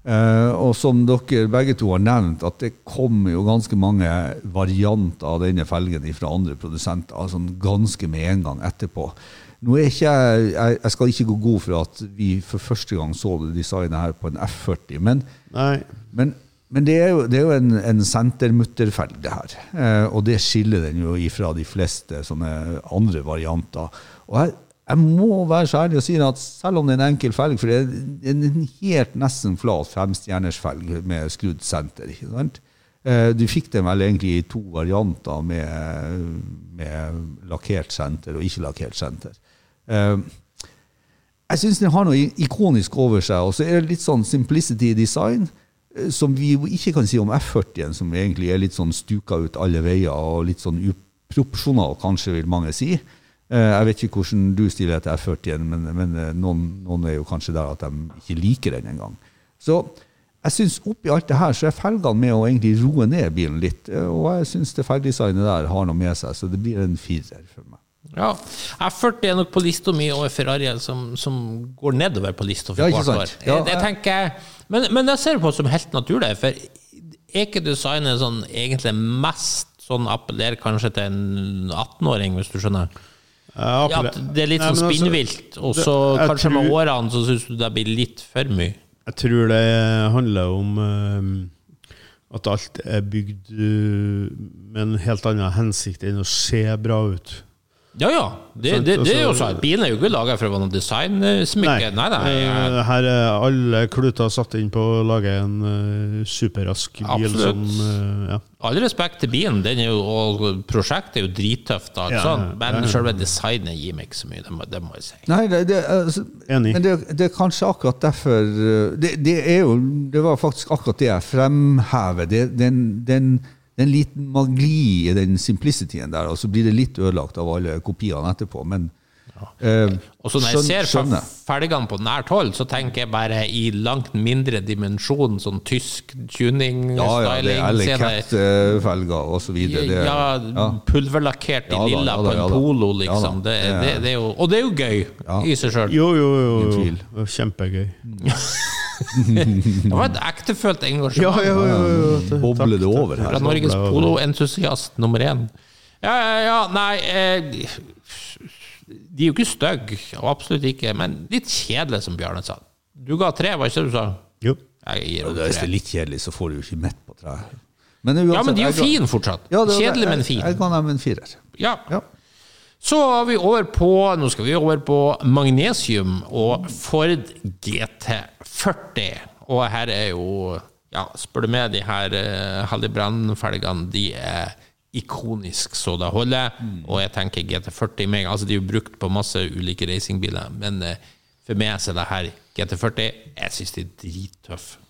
[SPEAKER 5] Eh, og som dere begge to har nevnt, at det kommer jo ganske mange varianter av denne felgen fra andre produsenter, altså ganske med en gang etterpå. Nå er ikke jeg, jeg, jeg skal ikke gå god for at vi for første gang så det designet her på en F40, men men, men det er jo, det er jo en, en sentermutterfelg, det her. Eh, og det skiller den jo ifra de fleste sånne andre varianter. Og jeg, jeg må være så ærlig og si at selv om det er en enkel felg, for det er en helt nesten flat femstjerners felg med skrudd senter, ikke sant? Eh, du fikk den vel egentlig i to varianter med, med lakkert senter og ikke lakkert senter. Eh, jeg syns den har noe ikonisk over seg, og så er det litt sånn simplicity design, som vi jo ikke kan si om F40-en, som egentlig er litt sånn stuka ut alle veier, og litt sånn uproporsjonal, kanskje, vil mange si. Eh, Jeg vet ikke hvordan du stiller til F40-en, men, men eh, noen, noen er jo kanskje der at de ikke liker den engang. Så jeg syns oppi alt det her, så er felgene med å egentlig roe ned bilen litt, eh, og jeg syns det felgdesignet der har noe med seg, så det blir en firer for meg.
[SPEAKER 1] Ja. F40 er nok på lista mi over Ferrari som, som går nedover på lista for
[SPEAKER 5] Ja,
[SPEAKER 1] hvert år.
[SPEAKER 5] Ja,
[SPEAKER 1] det
[SPEAKER 5] jeg-
[SPEAKER 1] tenker jeg, men, men jeg ser det på som helt naturlig, for er ikke designet sånn egentlig mest sånn appellerer kanskje til en 18-åring, hvis du skjønner?
[SPEAKER 4] Ja,
[SPEAKER 1] Ja, det er litt sånn
[SPEAKER 4] altså,
[SPEAKER 1] spinnvilt, og så kanskje med årene så syns du det blir litt for mye.
[SPEAKER 4] Jeg tror det handler om uh, at alt er bygd uh, med en helt annen hensikt enn å se bra ut.
[SPEAKER 1] Ja ja, det, det, det er jo sånn. Bilen er jo ikke laga for å være noe designsmykke. Nei, nei.
[SPEAKER 4] nei, Her er alle kluter satt inn på å lage en eh, superrask bil
[SPEAKER 1] Absolutt.
[SPEAKER 4] som eh, ja.
[SPEAKER 1] All respekt til bilen, den er jo, og prosjektet er jo drittøft, og
[SPEAKER 4] Ja,
[SPEAKER 1] men
[SPEAKER 4] ja, ja.
[SPEAKER 1] selve designet gir meg ikke så mye, det må, det må jeg si.
[SPEAKER 5] Nei, det, det, altså,
[SPEAKER 4] Enig.
[SPEAKER 5] Men det, det er kanskje akkurat derfor det, det er jo Det var faktisk akkurat det jeg fremhever. Det, den, den, det er en liten magi i den simplicityen der, og så blir det litt ødelagt av alle kopiene etterpå. Men eh,
[SPEAKER 1] Og så når jeg ser
[SPEAKER 5] skjønner.
[SPEAKER 1] felgene på nært hold, så tenker jeg bare i langt mindre dimensjon, sånn tysk tuning,
[SPEAKER 5] Ja, ja, det er videre. Det,
[SPEAKER 1] ja,
[SPEAKER 5] ja.
[SPEAKER 1] pulverlakkert i
[SPEAKER 5] Ja da,
[SPEAKER 1] lilla
[SPEAKER 5] ja da,
[SPEAKER 1] på en
[SPEAKER 5] ja
[SPEAKER 1] polo, liksom. Det,
[SPEAKER 5] Det
[SPEAKER 1] det, er jo, og det er jo gøy
[SPEAKER 5] Ja.
[SPEAKER 1] i seg sjøl.
[SPEAKER 4] Jo, jo, jo. Jo. Kjempegøy.
[SPEAKER 1] Det var et ektefølt engasjement.
[SPEAKER 4] Ja, ja, ja, ja.
[SPEAKER 5] Bobler det over her.
[SPEAKER 1] Fra Norges poloentusiast nummer én. Ja, ja, ja, nei eh, De er jo ikke stygge, absolutt ikke, men litt kjedelige, som Bjarne sa. Du ga tre, var ikke det du sa?
[SPEAKER 4] Jo.
[SPEAKER 1] Jeg gir
[SPEAKER 5] Og Hvis det er litt kjedelig, så får du jo ikke midt på treet. Men
[SPEAKER 1] Ja, men de er jo fine fortsatt.
[SPEAKER 5] Ja, det-
[SPEAKER 1] Kjedelig, men fin.
[SPEAKER 5] Jeg kan dem en firer.
[SPEAKER 1] Ja.
[SPEAKER 5] Ja.
[SPEAKER 1] Så er vi over på Nå skal vi over på magnesium og Ford GT40. Og her er jo Ja, spør du meg, de her uh, Hallibrand-felgene, de er ikonisk så det holder. Og jeg tenker GT40 meg, altså De er jo brukt på masse ulike racingbiler, men eh, for meg så er det her GT40 Jeg syns de er drittøffe.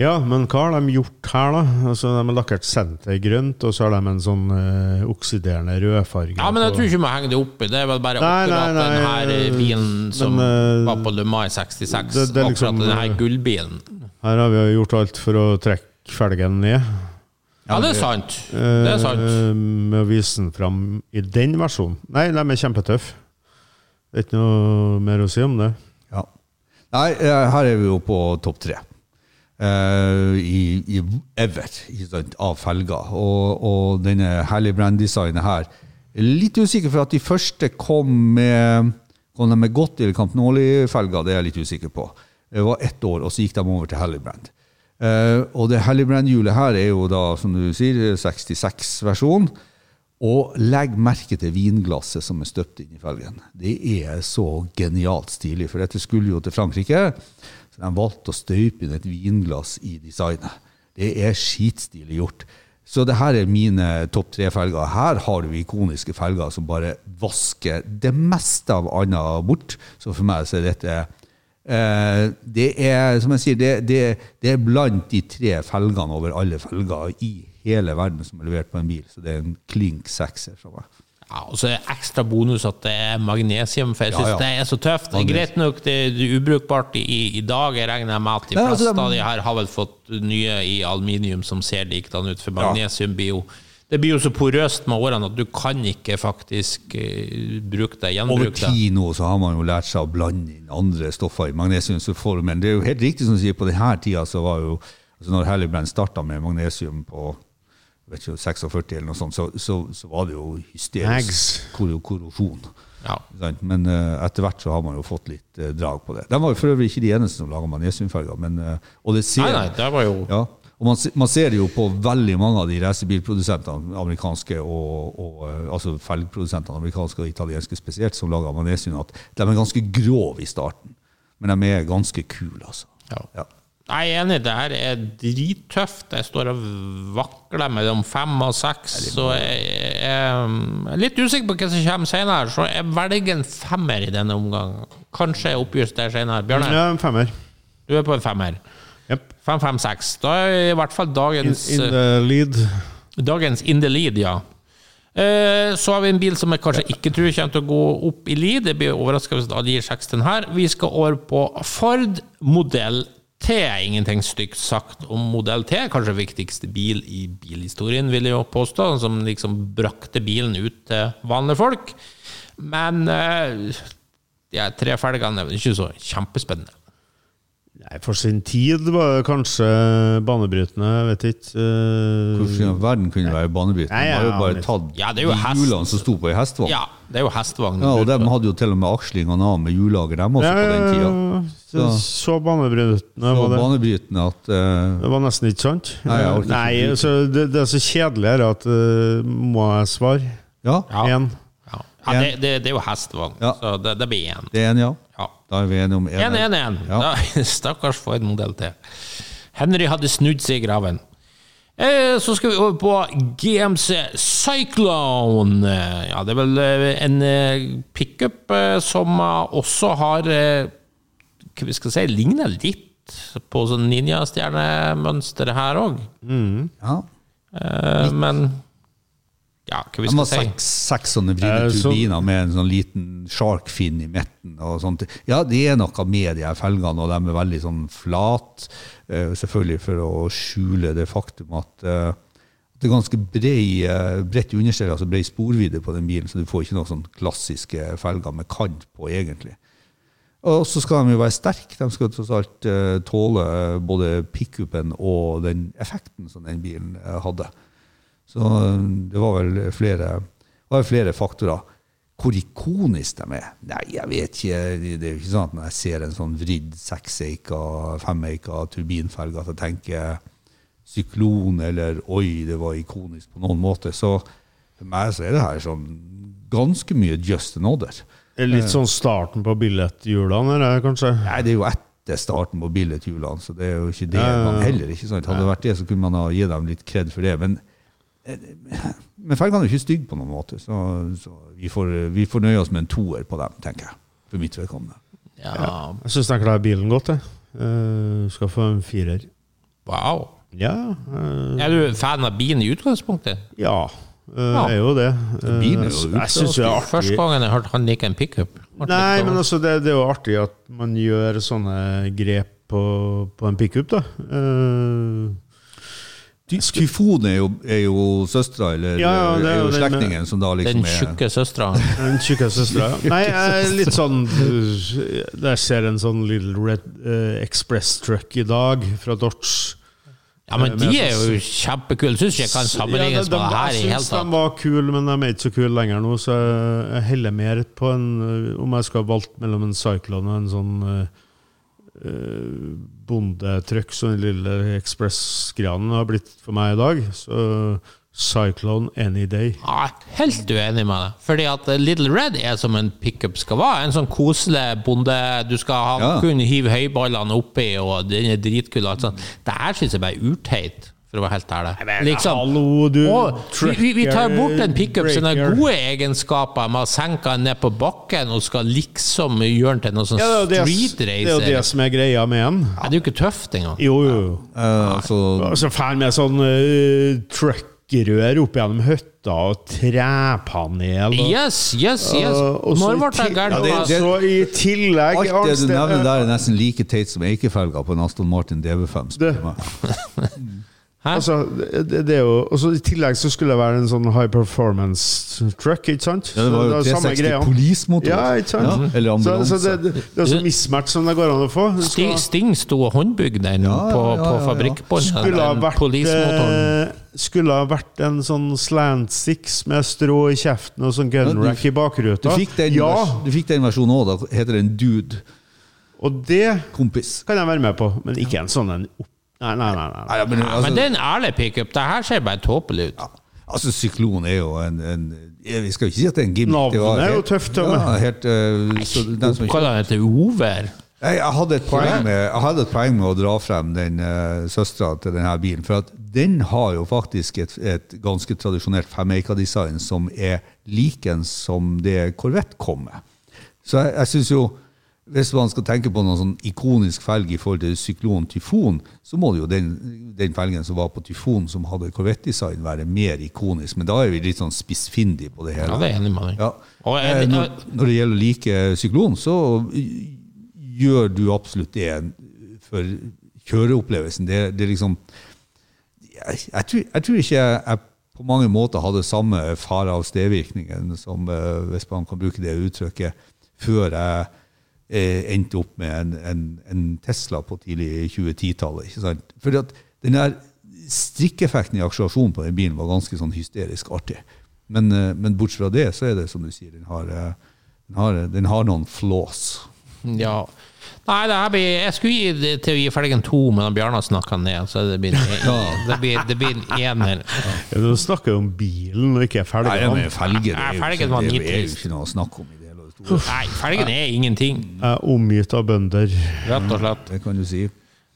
[SPEAKER 4] Ja, men hva har de gjort her, da? Altså, De har lakkert senter grønt, og så har de en sånn eh, oksiderende rødfarge.
[SPEAKER 1] Ja, men jeg tror ikke vi må henge det oppi. Det er vel bare
[SPEAKER 4] Nei,
[SPEAKER 1] akkurat den
[SPEAKER 4] nei,
[SPEAKER 1] her bilen som
[SPEAKER 4] men, eh,
[SPEAKER 1] var på Le Mai 66.
[SPEAKER 4] det- det liksom,
[SPEAKER 1] akkurat den her
[SPEAKER 4] eh,
[SPEAKER 1] gullbilen.
[SPEAKER 4] Her har vi gjort alt for å trekke felgen ned.
[SPEAKER 1] Ja, det er sant. Det er sant.
[SPEAKER 4] eh, Med å vise den fram i den versjonen. Nei, de er kjempetøffe. Det er ikke noe mer å si om det.
[SPEAKER 5] Ja. Nei, eh, her er vi jo på topp tre. Eh, i, i ever sant, av felger. Og, og denne Hally Brand-designet her er Litt usikker for at de første kom med Kom med godt eller Campnoli-felger, det er jeg litt usikker på. Det var ett år, og så gikk de over til Hally Brand. Eh, og det Hally Brand-hjulet her er jo da, som du sier, 66-versjon. Og legg merke til vinglasset som er støpt inn i felgen. Det er så genialt stilig, for dette skulle jo til Frankrike. De valgte å støype inn et vinglass i designet. Det er skitstilig gjort. Så det her er mine topp tre-felger. Her har du ikoniske felger som bare vasker det meste av annet bort. Så for meg så er dette eh, Det er, som jeg sier, det, det, det er blant de tre felgene over alle felger i hele verden som er levert på en bil. Så det er en klink sekser fra meg.
[SPEAKER 1] Ja, og så ekstra bonus at det er magnesium, for jeg syns
[SPEAKER 5] Ja, ja.
[SPEAKER 1] det er så tøft. Det er greit nok, det er ubrukbart i, i dag. Jeg regner med at de
[SPEAKER 5] Ja,
[SPEAKER 1] fleste
[SPEAKER 5] altså,
[SPEAKER 1] av de her har vel fått nye i aluminium som ser likedan ut, for magnesium blir jo det blir jo så porøst med årene at du kan ikke faktisk uh, bruke det,
[SPEAKER 5] Over
[SPEAKER 1] gjenbruke det.
[SPEAKER 5] tid nå så har man jo lært seg å blande inn andre stoffer i magnesiumformen. Det er jo helt riktig som du sier, på denne tida så var jo altså Når Hallibrand starta med magnesium på ikke, 46 eller noe sånt, så, så, så var det jo hysterisk kor korrosjon.
[SPEAKER 1] Ja.
[SPEAKER 5] Men uh, etter hvert så har man jo fått litt uh, drag på det. De var jo for øvrig ikke de eneste som laga magnesiumfarger. Men, uh, og det ser,
[SPEAKER 1] Nei, nei, det var jo
[SPEAKER 5] ja, og man, man ser det jo på veldig mange av de racerbilprodusentene, amerikanske og, og altså felgprodusentene, amerikanske og italienske spesielt, som lager magnesium, at de er ganske grove i starten. Men de er ganske kule, altså.
[SPEAKER 1] Ja.
[SPEAKER 5] Ja.
[SPEAKER 1] Nei, Jeg er enig, det her er drittøft. Jeg står og vakler mellom fem og seks. Så jeg, er litt usikker på hva som kommer senere, så jeg velger en femmer i denne omgang. Kanskje jeg oppjusterer senere. Bjørne,
[SPEAKER 4] Ja, en femmer.
[SPEAKER 1] du er på en femmer.
[SPEAKER 4] Yep.
[SPEAKER 1] Fem, fem, seks. Da er i hvert fall dagens,
[SPEAKER 4] in the lead.
[SPEAKER 1] dagens in the lead, ja. Eh, Så har vi en bil som jeg kanskje ikke tror kommer til å gå opp i lead. Det blir overraskende hvis alle gir seks til den her. Vi skal over på Ford modell T. er Ingenting stygt sagt om modell T. Kanskje viktigste bil i bilhistorien, vil jeg jo påstå. Som liksom brakte bilen ut til vanlige folk. Men eh, de tre felgene er ikke så kjempespennende.
[SPEAKER 4] Nei, For sin tid var det kanskje banebrytende, jeg vet ikke. Uh,
[SPEAKER 5] Hvordan i verden kunne det være banebrytende?
[SPEAKER 4] Nei,
[SPEAKER 5] De har jo bare tatt
[SPEAKER 1] Ja, det
[SPEAKER 5] de hjulene som sto på ei hestevogn.
[SPEAKER 1] Ja, det er jo hestvagn.
[SPEAKER 5] Ja, og de hadde jo til og med akslingene av med hjullager, dem også,
[SPEAKER 4] Ja,
[SPEAKER 5] på den tida.
[SPEAKER 4] så, så banebrytende
[SPEAKER 5] Så
[SPEAKER 4] var det.
[SPEAKER 5] banebrytende at uh,
[SPEAKER 4] Det var nesten ikke sant.
[SPEAKER 5] Nei, ikke
[SPEAKER 4] Nei,
[SPEAKER 5] bruke-
[SPEAKER 4] altså, det, det er så kjedelig her at uh, må jeg svare?
[SPEAKER 5] Ja,
[SPEAKER 1] Ja.
[SPEAKER 4] Én.
[SPEAKER 1] Ja, ja det, det, det er jo hestvogn,
[SPEAKER 5] Ja.
[SPEAKER 1] så det, det blir én.
[SPEAKER 5] det er en, ja. Da er vi enige om en.
[SPEAKER 1] 1-1-1.
[SPEAKER 5] Ja.
[SPEAKER 1] Stakkars for en modell til. Henry hadde snudd seg i graven. Eh, Så skal vi over på GMC Cyclone. Ja, det er vel eh, en eh, pickup som også har Hva vi skal si ligner litt på sånn ninjastjernemønster her òg.
[SPEAKER 5] Ja.
[SPEAKER 1] Men ja, hva vi
[SPEAKER 5] De har
[SPEAKER 1] skal si.
[SPEAKER 5] seks, seks sånne vridde
[SPEAKER 4] Eh, så-
[SPEAKER 5] turbiner med en sånn liten shark-fin i midten. og sånt. Ja, det er noe med de her felgene, og de er veldig sånn flat. eh, Selvfølgelig for å skjule det faktum at eh, det er ganske brei, eh, bredt understell, altså bred sporvidde på den bilen, så du får ikke noen sånn klassiske felger med kant på, egentlig. Og så skal de jo være sterke. De skal tross alt eh, tåle både pickupen og den effekten som den bilen eh, hadde. Så eh, det var vel flere, var flere faktorer. Hvor ikonisk de er? Nei, jeg vet ikke. Det er jo ikke sånn at når jeg ser en sånn vridd sekseika, femeika turbinfelge, at jeg tenker syklon eller oi, det var ikonisk på noen måte. Så for meg så er det her sånn ganske mye just another.
[SPEAKER 4] Det er Litt sånn starten på billettjulene, eller kanskje?
[SPEAKER 5] Nei, det er jo etter starten på billettjulene, så det er jo ikke det man heller. ikke sant? Hadde det vært det, så kunne man ha gitt dem litt kred for det. Men, eh, men felgene er ikke stygge på noen måte, så, så vi, får, vi får nøye oss med en toer på dem, tenker jeg. For mitt vedkommende.
[SPEAKER 1] Ja,
[SPEAKER 4] Jeg syns den klarer bilen godt, jeg. Uh, skal få en firer.
[SPEAKER 1] wow.
[SPEAKER 4] Ja. uh,
[SPEAKER 1] Er du fan av bilen i utgangspunktet?
[SPEAKER 4] ja. Uh,
[SPEAKER 1] Ja.
[SPEAKER 4] er jo det. Uh,
[SPEAKER 5] bilen er jo
[SPEAKER 4] jeg synes det er
[SPEAKER 1] Første
[SPEAKER 4] artig.
[SPEAKER 1] gangen jeg hørte han liker en pickup.
[SPEAKER 4] Nei, men altså, det, det er jo artig at man gjør sånne grep på, på en pickup, da. Eh,
[SPEAKER 5] Ty- Tyfon er jo, er jo søstera, eller
[SPEAKER 4] Ja, ja, det er jo
[SPEAKER 5] slektningen som da liksom
[SPEAKER 1] Den
[SPEAKER 5] er
[SPEAKER 1] tjukke søstera.
[SPEAKER 4] Den tjukke søstera. Nei, jeg er litt sånn uh, Jeg ser en sånn Little Red uh, Express Truck i dag, fra Dodge.
[SPEAKER 1] Ja, men
[SPEAKER 4] Eh,
[SPEAKER 1] de er jo kjempekule. Syns ikke jeg kan sammenlignes
[SPEAKER 4] Ja, de-
[SPEAKER 1] med det
[SPEAKER 4] de-
[SPEAKER 1] her i
[SPEAKER 4] Jeg syns de var kule, men de er ikke så kule lenger nå, så jeg heller mer på en Om jeg skulle ha valgt mellom en Cyclone og en sånn uh, bondetrykk som den lille Express-granen har blitt for meg i dag, så Cyclone any day.
[SPEAKER 1] Ja, helt uenig med deg. Fordi at Little Red er som en pickup skal være. En sånn koselig bonde Du skal ha,
[SPEAKER 5] Ja.
[SPEAKER 1] kunne hive høyballene oppi, og den er dritkul. Det her syns jeg bare er urteit, for å være helt ærlig. Liksom,
[SPEAKER 4] Hallo, du
[SPEAKER 1] og vi, vi, tar bort en pickup som har gode egenskaper med å senke den ned på bakken og skal liksom gjøre den til noe sånn
[SPEAKER 4] ja, det, er jo det, det er jo det som er greia med den.
[SPEAKER 1] Ja, det er jo ikke tøft engang.
[SPEAKER 4] Jo, jo. Ja.
[SPEAKER 5] Uh, altså,
[SPEAKER 4] fan med sånn uh, truckrør opp gjennom høtta og trepanel. Og,
[SPEAKER 1] Yes, yes, yes.
[SPEAKER 4] så
[SPEAKER 1] Når ble det gærent?
[SPEAKER 5] Ja, det- det-
[SPEAKER 4] i tillegg
[SPEAKER 5] Alt det du nevner der, er nesten like teit som Eikefelga på en Aston Martin DV5. du?
[SPEAKER 4] Altså, det, det er jo, og så I tillegg så skulle det være en sånn high performance truck, ikke sant?
[SPEAKER 5] Ja, det var jo
[SPEAKER 4] Så samme
[SPEAKER 5] 360
[SPEAKER 4] greia.
[SPEAKER 5] Police-motor.
[SPEAKER 4] Ja, ikke sant?
[SPEAKER 5] Ja, eller ambulanse.
[SPEAKER 4] så det, det, det er så mismatch som det går an å få.
[SPEAKER 1] Sting,
[SPEAKER 4] skal-
[SPEAKER 1] Sting sto og håndbygde den
[SPEAKER 5] Ja,
[SPEAKER 1] på,
[SPEAKER 5] ja, ja,
[SPEAKER 1] på
[SPEAKER 5] ja.
[SPEAKER 1] fabrikkbåndet.
[SPEAKER 4] skulle ha vært eh, Skulle ha vært en sånn slant six med strå i kjeften og sånn gun
[SPEAKER 5] Ja, du-
[SPEAKER 4] rack i
[SPEAKER 5] Du
[SPEAKER 4] bakruta.
[SPEAKER 5] fikk den,
[SPEAKER 4] Ja,
[SPEAKER 5] du fikk den versjonen òg. Da heter den Dude.
[SPEAKER 4] og det
[SPEAKER 5] Kompis.
[SPEAKER 4] kan jeg være med på, men ikke en sånn en opp... Nei, nei, nei. nei.
[SPEAKER 5] Nei, men, altså,
[SPEAKER 1] men det er en ærlig pickup. Det her ser bare tåpelig ut.
[SPEAKER 5] altså, Syklon er jo en, en Vi skal jo ikke si at det er en gimmick.
[SPEAKER 4] Navnet
[SPEAKER 5] det var
[SPEAKER 4] er jo tøft, ja,
[SPEAKER 5] helt, eh, så den
[SPEAKER 1] Kaller han det Over?
[SPEAKER 5] Jeg, jeg, hadde et poeng med, jeg hadde et poeng med å dra frem den uh, søstera til denne bilen. For at den har jo faktisk et, et ganske tradisjonelt Femeika-design som er likens som det Corvette kom med. Så jeg, jeg synes jo hvis man skal tenke på noen sånn ikonisk felg i forhold til Syklon Tyfon, så må det jo den, den felgen som var på Tyfon, som hadde Corvette-design, være mer ikonisk. Men da er vi litt sånn spissfindige på det hele.
[SPEAKER 1] Ja, det er enig med deg.
[SPEAKER 5] Ja.
[SPEAKER 1] Og
[SPEAKER 5] Eh,
[SPEAKER 1] jeg,
[SPEAKER 5] når, når det gjelder å like syklon, så gjør du absolutt det for kjøreopplevelsen. Det, det er liksom jeg, jeg, tror, jeg tror ikke jeg, jeg på mange måter hadde samme fare av stedvirkningen som, eh, hvis man kan bruke det uttrykket, før jeg endte opp med en, en, en Tesla på tidlig 2010-tallet. ikke sant? Fordi at den der strikkeffekten i akselerasjonen på den bilen var ganske sånn hysterisk artig. Men, eh, men bortsett fra det, så er det som du sier, den har, eh, den har, den har noen flaws.
[SPEAKER 1] ja. Nei, det her blir, jeg skulle gi det til å gi felgen to, men han Bjarne snakka ned, så det blir, det blir, det blir en ener.
[SPEAKER 4] Ja, Du snakker om bilen og ikke
[SPEAKER 5] Nei,
[SPEAKER 4] felgene.
[SPEAKER 5] men det
[SPEAKER 1] Nei,
[SPEAKER 5] er jo
[SPEAKER 1] felgen
[SPEAKER 5] ikke, det er jo ikke noe å snakke om
[SPEAKER 1] Nei, felgen er ingenting,
[SPEAKER 4] Jeg er omgitt av bønder.
[SPEAKER 1] rett og slett.
[SPEAKER 5] Det kan du si.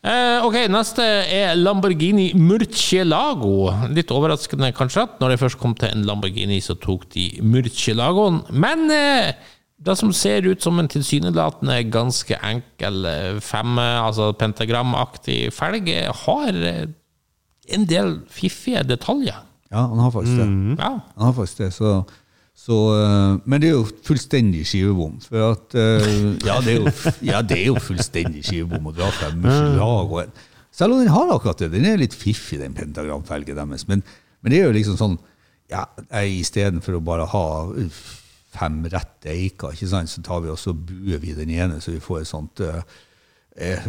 [SPEAKER 1] Eh, ok, neste er Lamborghini Murcielago. Litt overraskende kanskje at når det først kom til en Lamborghini, så tok de Murcielagoen. Men eh, det som ser ut som en tilsynelatende ganske enkel eh, fem, altså pentagramaktig felg, har en del fiffige detaljer.
[SPEAKER 5] Ja, han har faktisk det.
[SPEAKER 1] Ja.
[SPEAKER 5] Han har faktisk det, så, så eh, Men det er jo fullstendig skivebom. For at eh, ja, det er jo, ja, det er jo fullstendig skivebom å dra frem Murcielagoen. Selv om den har akkurat det. Den er litt fiffig, den pentagramfelgen deres. Men, men det er jo liksom sånn ja, Istedenfor å bare ha fem rette eiker, ikke sant, så tar vi også buer vi den ene, så vi får et sånt uh, uh,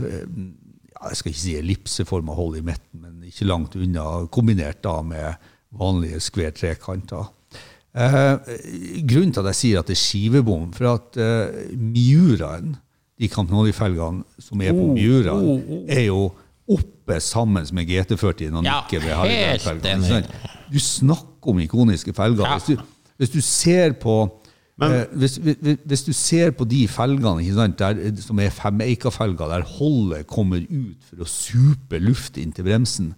[SPEAKER 5] ja, jeg skal ikke si ellipseforma hold i midten, men ikke langt unna, kombinert da med vanlige skvær trekanter. Eh, grunnen til at jeg sier at det er skivebom, for at eh, Miuraen, de Campnoli-felgene som er på
[SPEAKER 1] Oh,
[SPEAKER 5] Miuraen,
[SPEAKER 1] oh, oh.
[SPEAKER 5] er jo oppe sammen med GT40 og
[SPEAKER 1] Ja,
[SPEAKER 5] nikker ved sant? Du snakker om ikoniske felger.
[SPEAKER 1] Ja.
[SPEAKER 5] Hvis, du, hvis du ser på eh, hvis, hvis, hvis du ser på de felgene sant, der, som er femeika-felger, der holdet kommer ut for å supe luft inn til bremsen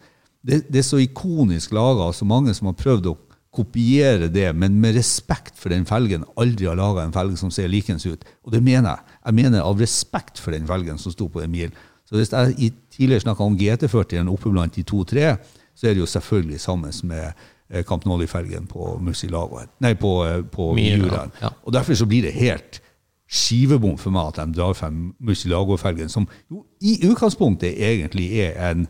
[SPEAKER 5] Det, det er så ikonisk laga, så mange som har prøvd å kopiere det, men med respekt for den felgen, aldri har laga en felg som ser likens ut. Og det mener jeg. Jeg mener av respekt for den felgen som sto på Emil. Så hvis jeg i- tidligere snakka om GT40-en oppe blant de to-tre, så er det jo selvfølgelig sammen med eh, Camp Nolly-felgen på Murcielagoen. Nei, på, eh, på
[SPEAKER 1] Miura,
[SPEAKER 5] Miuraen.
[SPEAKER 1] ja.
[SPEAKER 5] Og derfor så blir det helt skivebom for meg at de drar frem Musilago-felgen, som jo i utgangspunktet egentlig er en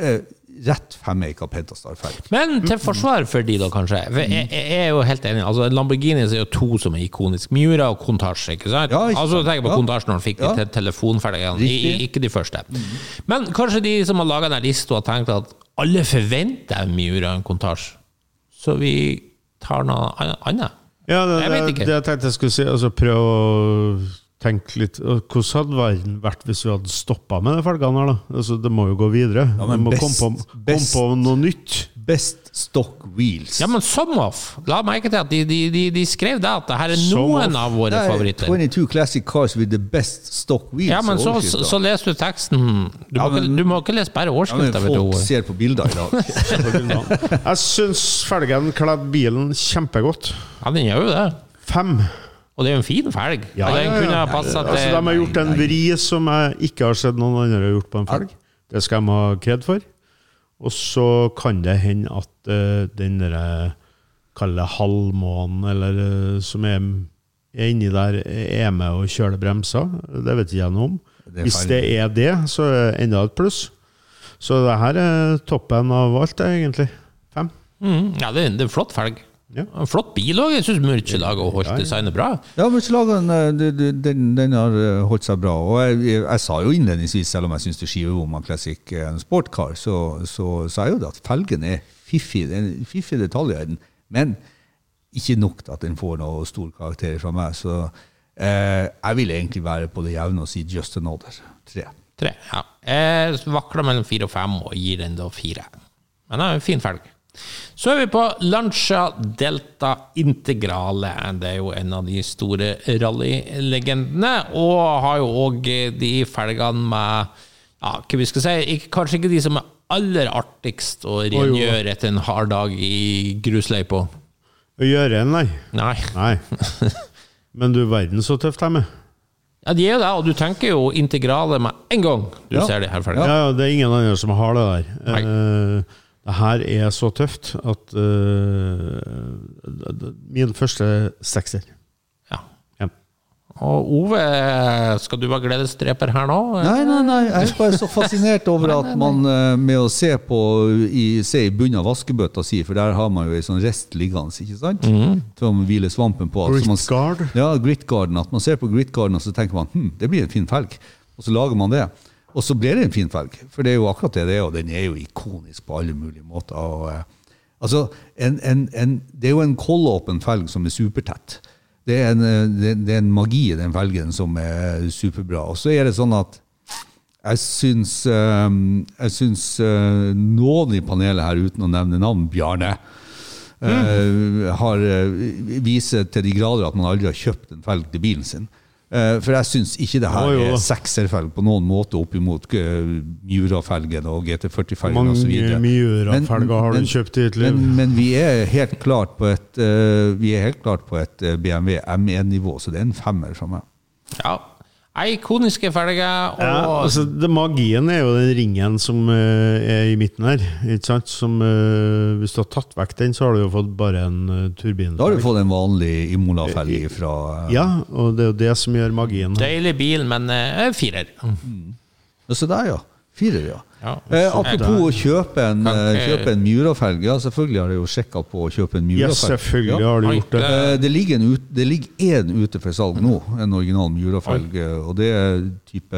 [SPEAKER 5] eh, rett femeika Pentastar-felg.
[SPEAKER 1] Men til forsvar for de, da, kanskje. Jeg, jeg er jo helt enig. Altså, Lamborghini er jo to som er ikonisk. Miura og Contage, ikke sant?
[SPEAKER 5] Ja, ikke
[SPEAKER 1] altså,
[SPEAKER 5] sant.
[SPEAKER 1] tenk på
[SPEAKER 5] Ja.
[SPEAKER 1] Contage når han fikk
[SPEAKER 5] Ja.
[SPEAKER 1] de til telefonfelgene, ikke de første. Men kanskje de som har laga den lista, har tenkt at alle forventer en Miura og en Countach, så vi tar noe annet.
[SPEAKER 4] Ja, det,
[SPEAKER 1] Jeg vet ikke.
[SPEAKER 4] det jeg tenkte jeg skulle si. Altså prøv å tenke litt Hvordan hadde verden vært hvis vi hadde stoppa med de felgene her, da? Altså, det må jo gå videre.
[SPEAKER 5] Ja, men
[SPEAKER 4] vi må
[SPEAKER 5] best-
[SPEAKER 4] komme på, komme på noe nytt.
[SPEAKER 5] Best stock wheels.
[SPEAKER 1] Ja, men Somoff, la merke til at de, de, de, de skrev det at det her er noen av våre
[SPEAKER 5] er
[SPEAKER 1] favoritter.
[SPEAKER 5] 22 classic cars with the best stock wheels.
[SPEAKER 1] Ja, men så,
[SPEAKER 5] så,
[SPEAKER 1] så leser du teksten. Du,
[SPEAKER 5] Ja,
[SPEAKER 1] må, ikke, du må ikke lese bare
[SPEAKER 5] ja, men
[SPEAKER 1] overskrifta.
[SPEAKER 5] folk ser på bilder i dag.
[SPEAKER 4] Jeg syns felgen kledde bilen kjempegodt.
[SPEAKER 1] Ja, den gjør jo det.
[SPEAKER 4] Fem.
[SPEAKER 1] Og det er jo en fin felg.
[SPEAKER 4] Ja, ja, ja,
[SPEAKER 1] ja.
[SPEAKER 4] Altså, de har gjort en vri som jeg ikke har sett noen andre gjort på en felg. Det skal de ha kred for. Og så kan det hende at uh, den derre Kall det halvmånen, eller uh, som er, er inni der, er med og kjøler bremser. Det vet jeg noe om.
[SPEAKER 5] Det
[SPEAKER 4] Hvis det er det, så er det enda et pluss. Så det her er toppen av alt, egentlig. Fem.
[SPEAKER 1] Mm, ja, det er en flott felg.
[SPEAKER 4] Ja.
[SPEAKER 1] En flott bil òg. Jeg syns Murcielago holdt
[SPEAKER 4] Ja, ja.
[SPEAKER 1] designet bra.
[SPEAKER 5] Ja, eh, det- den, den har eh, holdt seg bra. Og jeg, jeg, jeg sa jo innledningsvis, selv om jeg syns det skiver om av Classic eh, en sportcar, så, så sa jeg jo det at felgen er fiffig. Det er en fiffig detalj i den. Men ikke nok til at den får noe stor karakter fra meg. Så eh, jeg vil egentlig være på det jevne og si just another. Tre.
[SPEAKER 1] Tre. Ja. Jeg vakler mellom fire og fem og gir den da fire. Men det er en fin felg. Så er vi på Lancia Delta Integrale. Det er jo en av de store rallylegendene. Og har jo òg de felgene med ja, hva vi skal si, kanskje ikke de som er aller artigst å rengjøre etter en hard dag i grusløypa.
[SPEAKER 4] Å gjøre en, nei.
[SPEAKER 1] Nei.
[SPEAKER 4] Nei. Men du verden så tøft de er.
[SPEAKER 1] Ja, de er jo det, og du tenker jo integrale med en gang du
[SPEAKER 5] Ja.
[SPEAKER 1] ser de her felgene.
[SPEAKER 4] ja, det er ingen andre som har det der.
[SPEAKER 1] Nei.
[SPEAKER 4] Eh, det her er så tøft at eh, det- Min første sekser.
[SPEAKER 1] Ja.
[SPEAKER 4] Ja.
[SPEAKER 1] Og Ove, skal du være gledesdreper her nå?
[SPEAKER 5] Nei, nei, nei. Jeg er bare så fascinert over at man eh, med å se på i, se i bunnen av vaskebøtta si, for der har man jo ei sånn rest liggende, ikke sant? Som man hviler svampen på. Altså man-
[SPEAKER 4] Gritguard.
[SPEAKER 5] Ja, gritguarden. At man ser på gritguarden og så tenker man hm, det blir en fin felg. Og så lager man det. Og så blir det en fin felg. For det er jo akkurat det det er, og den er jo ikonisk på alle mulige måter. Og, eh, altså, en, en, en, det er jo en kollåpen felg som er supertett. Det er, en, eh, det, det er en magi i den felgen som er superbra. Og så er det sånn at jeg syns, eh, jeg syns eh, noen i panelet her, uten å nevne navn, Bjarne, eh, har eh, viser til de grader at man aldri har kjøpt en felg til bilen sin. Eh, for jeg syns ikke det her er sekserfelg på noen måte opp imot uh, Miura-felgen og GT40-felgen
[SPEAKER 4] Mange
[SPEAKER 5] osv.
[SPEAKER 4] Miura-felger har du kjøpt i ditt liv?
[SPEAKER 5] Men, men vi er helt klart på et, eh, vi er helt klart på et eh, BMW M1-nivå, så det er en femmer fra meg.
[SPEAKER 1] Ja. Ikoniske felger, og
[SPEAKER 4] Ja, altså, det, magien er jo den ringen som uh, er i midten her. Ikke sant? Som, uh, hvis du har tatt vekk den, så har du jo fått bare en uh, turbin.
[SPEAKER 5] Da har du fått en vanlig Imola-felg fra uh,
[SPEAKER 4] Ja, og det er jo det som gjør magien.
[SPEAKER 1] deilig bil, men uh, firer.
[SPEAKER 5] Mm. Se der, ja. Firer, ja.
[SPEAKER 1] Ja.
[SPEAKER 5] Eh, apropos å kjøpe en, eh, kjøpe en Mura-felg. Ja, selvfølgelig har jeg jo sjekka på å kjøpe en
[SPEAKER 4] Ja,
[SPEAKER 5] Mura-felg.
[SPEAKER 4] selvfølgelig
[SPEAKER 5] Ja.
[SPEAKER 4] har du gjort det.
[SPEAKER 1] det-
[SPEAKER 5] Eh, Det ligger en ut- det ligger én ute for salg nå, en original Mura-felg. eh, Og det er type,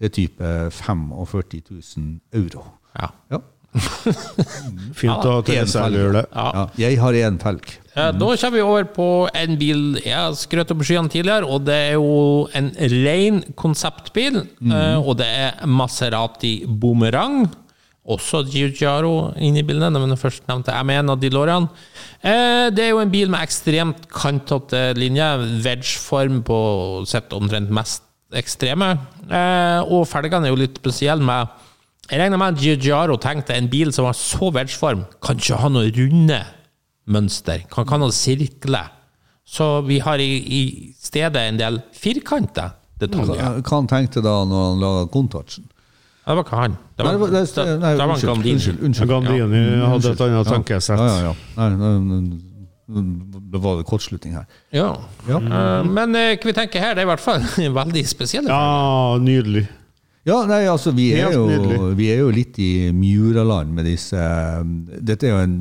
[SPEAKER 5] det er type 45 000 euro.
[SPEAKER 1] Ja.
[SPEAKER 5] Ja.
[SPEAKER 4] Fint å ha
[SPEAKER 5] En
[SPEAKER 4] det.
[SPEAKER 1] Ja.
[SPEAKER 5] Ja, jeg har én felg.
[SPEAKER 1] Eh, Da kommer vi over på en bil jeg har skrøt opp skyene tidligere, og det er jo en ren konseptbil. Mm. Og det er Maserati Boomerang. Også Giugiaro inne i bildet, men den først nevnte M1 og DeLorean. lårene. Det er jo en bil med ekstremt kantete linje, wedge-form på sitt omtrent mest ekstreme. Eh, Og felgene er jo litt spesielle med Jeg regner med at Giugiaro tenkte en bil som har så wedge-form, kan ikke ha noe runde mønster, kan kalle det noe sirkler. Så vi har i, i stedet en del firkanter detaljer.
[SPEAKER 5] Hva han tenkte da når han laga Contouchen?
[SPEAKER 1] Det var ikke han. Det var,
[SPEAKER 5] nei, det-
[SPEAKER 1] det-
[SPEAKER 5] nei,
[SPEAKER 1] det var
[SPEAKER 5] unnskyld,
[SPEAKER 1] Gandini.
[SPEAKER 5] unnskyld, unnskyld.
[SPEAKER 4] Gandini hadde et annet
[SPEAKER 5] Ja.
[SPEAKER 4] tankesett.
[SPEAKER 5] Ja, ja, ja. Nei, nei, nei, det var det kortslutning her.
[SPEAKER 1] Ja.
[SPEAKER 5] Ja.
[SPEAKER 1] Eh, Men eh, hva vi tenker her, det er i hvert fall veldig spesielle.
[SPEAKER 4] Ja, nydelig.
[SPEAKER 5] Ja, nei, altså vi er, jo, vi er jo litt i Mjuraland med disse Dette er jo en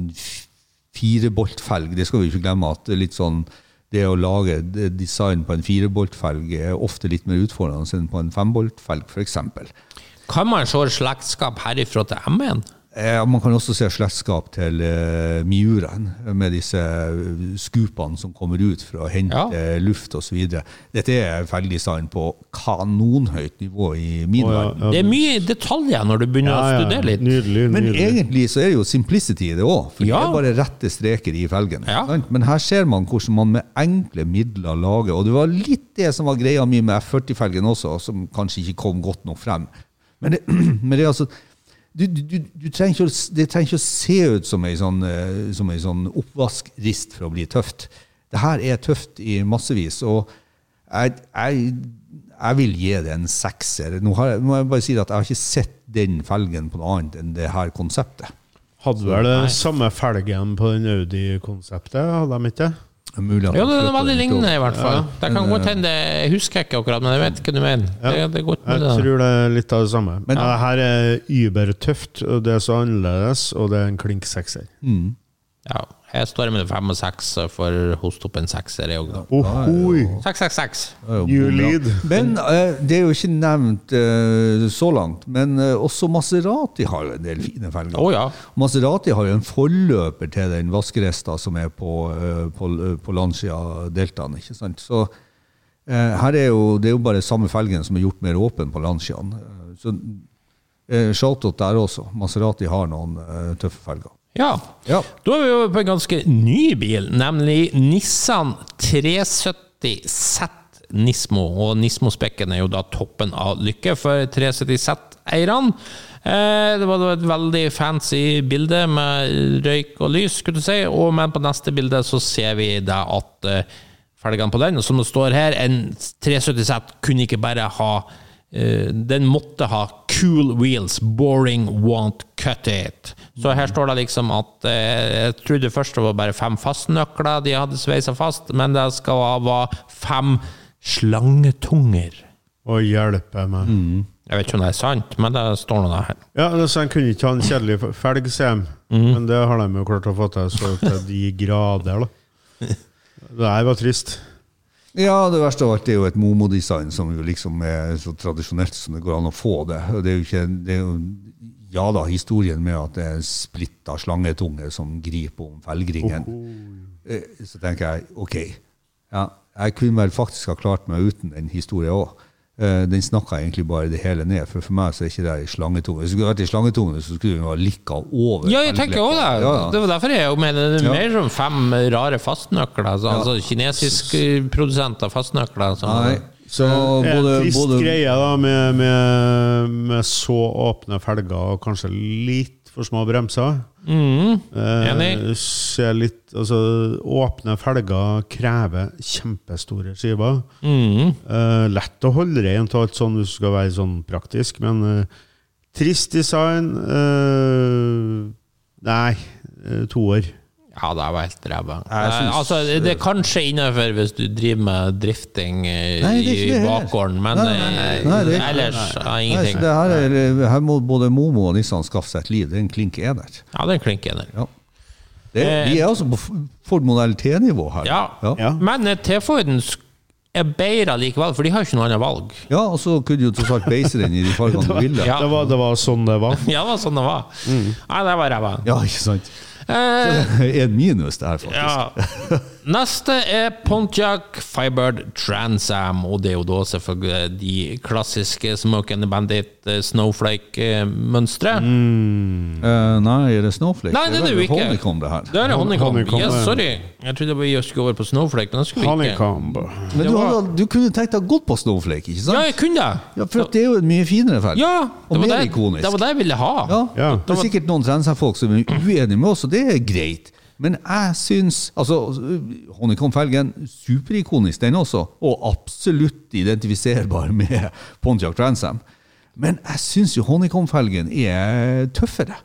[SPEAKER 5] fireboltfelg, det skal vi ikke glemme. at litt sånn det å lage design på en fireboltfelg er ofte litt mer utfordrende enn på en femboltfelg, f.eks.
[SPEAKER 1] Kan man se slektskap herifra til M1?
[SPEAKER 5] Eh, man kan også se slektskap til eh, miuren, med disse eh, skupene som kommer ut for å hente
[SPEAKER 1] Ja.
[SPEAKER 5] luft osv. Dette er felgdesign på kanonhøyt nivå i min
[SPEAKER 4] oh, ja, ja.
[SPEAKER 1] Det er mye detaljer når du begynner
[SPEAKER 4] Ja,
[SPEAKER 1] å studere litt.
[SPEAKER 4] Nydelig.
[SPEAKER 5] Men egentlig så er det jo simplicity i det òg, for
[SPEAKER 1] Ja.
[SPEAKER 5] det er bare rette streker i felgen.
[SPEAKER 1] Ja.
[SPEAKER 5] Men her ser man hvordan man med enkle midler lager, og det var litt det som var greia mi med F40-felgen også, som kanskje ikke kom godt nok frem. Men det, men det er altså du, du, du, trenger ikke, å det trenger ikke å se ut som ei sånn, eh, som en sånn oppvaskrist for å bli tøft. Det her er tøft i massevis, og jeg, jeg, jeg vil gi det en sekser. Nå, har jeg, nå må jeg bare si at jeg har ikke sett den felgen på noe annet enn det her konseptet.
[SPEAKER 4] Hadde vel samme felgen på den Audi-konseptet, hadde de ikke?
[SPEAKER 5] Det mulig at
[SPEAKER 1] Ja,
[SPEAKER 5] de
[SPEAKER 1] det er
[SPEAKER 5] flytter
[SPEAKER 1] veldig lignende, i hvert fall. Det kan godt hende Jeg husker ikke akkurat, men jeg vet hva du mener. Det, det er godt
[SPEAKER 4] Jeg
[SPEAKER 1] det.
[SPEAKER 4] tror det er litt av det samme.
[SPEAKER 5] Men-
[SPEAKER 4] ja, her er übertøft, og det er så annerledes, og det er en klink sekser.
[SPEAKER 1] Ja, jeg står med fem og seks for å hoste opp en sekser, jeg òg, da.
[SPEAKER 4] Ohoi!
[SPEAKER 1] 666.
[SPEAKER 5] Det er jo
[SPEAKER 4] You
[SPEAKER 5] bra.
[SPEAKER 4] lead.
[SPEAKER 5] Men eh, det er jo ikke nevnt eh, så langt, men eh, også Maserati har jo en del fine felger.
[SPEAKER 1] Oh, ja.
[SPEAKER 5] Maserati har jo en forløper til den vaskeresta som er på, eh, på, på Lancia-deltaen. ikke sant? Så eh, her er jo, det er jo bare samme felgen som er gjort mer åpen på Lanciaen. Eh, Så eh, shout-out der også. Maserati har noen eh, tøffe felger.
[SPEAKER 1] Ja.
[SPEAKER 5] Ja.
[SPEAKER 1] Da er vi over på en ganske ny bil, nemlig Nissan 370 Z Nismo. Og Nismo-spekken er jo da toppen av lykke for 370 Z-eierne. Eh, det var et veldig fancy bilde med røyk og lys, skulle du si. Og, men på neste bilde så ser vi da at eh, felgene på den, og som det står her, en 370 Z kunne ikke bare ha den måtte ha cool wheels, boring won't cut it. Så her står det liksom at eh, Jeg trodde først det var bare fem fastnøkler de hadde sveisa fast, men det skal være fem slangetunger.
[SPEAKER 4] Å hjelpe meg.
[SPEAKER 1] Jeg vet ikke om det er sant, men det står noe her.
[SPEAKER 4] Ja, det- så Han kunne ikke ha en kjedelig felg, sier de. Men det har de jo klart å få til så til de grader, da. Det her var trist.
[SPEAKER 5] Ja, det verste av alt er jo et Momo-design som jo liksom er så tradisjonelt som det går an å få det. Det er jo ikke det er jo, Ja da, historien med at det er splitta slangetunge som griper om felgringen. Eh, Så tenker jeg ok, ja, jeg kunne vel faktisk ha klart meg uten den historien òg. Den snakka egentlig bare det hele ned, for for meg så er ikke det i slangetone. Hvis det skulle vært i slangetone, så skulle den ha likka over.
[SPEAKER 1] Ja, jeg tenker også det.
[SPEAKER 5] Ja, ja.
[SPEAKER 1] Det var derfor jeg mener det er
[SPEAKER 5] Ja.
[SPEAKER 1] mer som fem rare fastnøkler. Altså, altså kinesiske produsenter av fastnøkler. Som,
[SPEAKER 5] Nei, så
[SPEAKER 4] er
[SPEAKER 5] både,
[SPEAKER 4] en trist
[SPEAKER 5] både
[SPEAKER 4] greie da, med, med, med så åpne felger og kanskje litt for små bremser. Mm,
[SPEAKER 1] enig.
[SPEAKER 4] ser litt, altså, åpne felger krever kjempestore skiver. Eh, lett å holde rent og alt sånn hvis du skal være sånn praktisk, men eh, trist design eh, Nei, toer.
[SPEAKER 1] Ja, det var helt ræva. Eh, Altså, det er kanskje innafor hvis du driver med drifting eh,
[SPEAKER 5] Nei,
[SPEAKER 1] i bakgården, men
[SPEAKER 5] Nei, nei, nei,
[SPEAKER 1] eh,
[SPEAKER 5] nei, det er ikke-
[SPEAKER 1] ellers ja, ingenting.
[SPEAKER 5] det her, er, her må både Momo og Nissan skaffe seg et liv. Det er en klink ener.
[SPEAKER 1] Ja, det er klink ener.
[SPEAKER 5] Ja. Det,
[SPEAKER 1] Eh,
[SPEAKER 5] vi er altså på Ford Modell T-nivå her.
[SPEAKER 1] Ja.
[SPEAKER 5] Ja.
[SPEAKER 4] Ja.
[SPEAKER 1] Men eh, T-Forden er bedre likevel, for de har ikke noe annet valg.
[SPEAKER 5] Ja, og så kunne du jo tross alt beise den i de fargene du ville.
[SPEAKER 1] Ja.
[SPEAKER 4] Det, var, det var sånn det var.
[SPEAKER 1] Ja, det var sånn det var.
[SPEAKER 5] Mm.
[SPEAKER 1] Nei, det var ræva.
[SPEAKER 5] Ja, ikke sant?
[SPEAKER 1] Eh,
[SPEAKER 5] En minus der, faktisk.
[SPEAKER 1] ja. Neste er Pontiac Fibered Transam, og det er jo da selvfølgelig de klassiske Smoke and the Bandit eh, Snowflake-mønstre.
[SPEAKER 5] Uh, nei, er det Snowflake?
[SPEAKER 1] Nei, det er det jo ikke.
[SPEAKER 5] Honeycomb, det her.
[SPEAKER 1] Det er Honeycomb.
[SPEAKER 4] Honeycomb,
[SPEAKER 1] Yes, sorry. Jeg trodde vi skulle over på Snowflake, men det skulle vi ikke.
[SPEAKER 5] Men du,
[SPEAKER 1] var-
[SPEAKER 5] hadde, du kunne tenkt deg godt på Snowflake, ikke sant?
[SPEAKER 1] Ja, jeg kunne det.
[SPEAKER 5] Ja, for at det er jo en mye finere ferd.
[SPEAKER 1] Ja,
[SPEAKER 5] og
[SPEAKER 1] det var
[SPEAKER 5] mer
[SPEAKER 1] det,
[SPEAKER 5] ikonisk.
[SPEAKER 1] det var det jeg ville ha.
[SPEAKER 5] Ja,
[SPEAKER 4] Ja.
[SPEAKER 5] Det er sikkert noen Transam-folk som er uenige med oss, og det er greit. Men jeg syns altså, Honeycomb-felgen, superikonisk den også, og absolutt identifiserbar med Pontiac Transam. Men jeg syns jo Honeycomb-felgen er tøffere.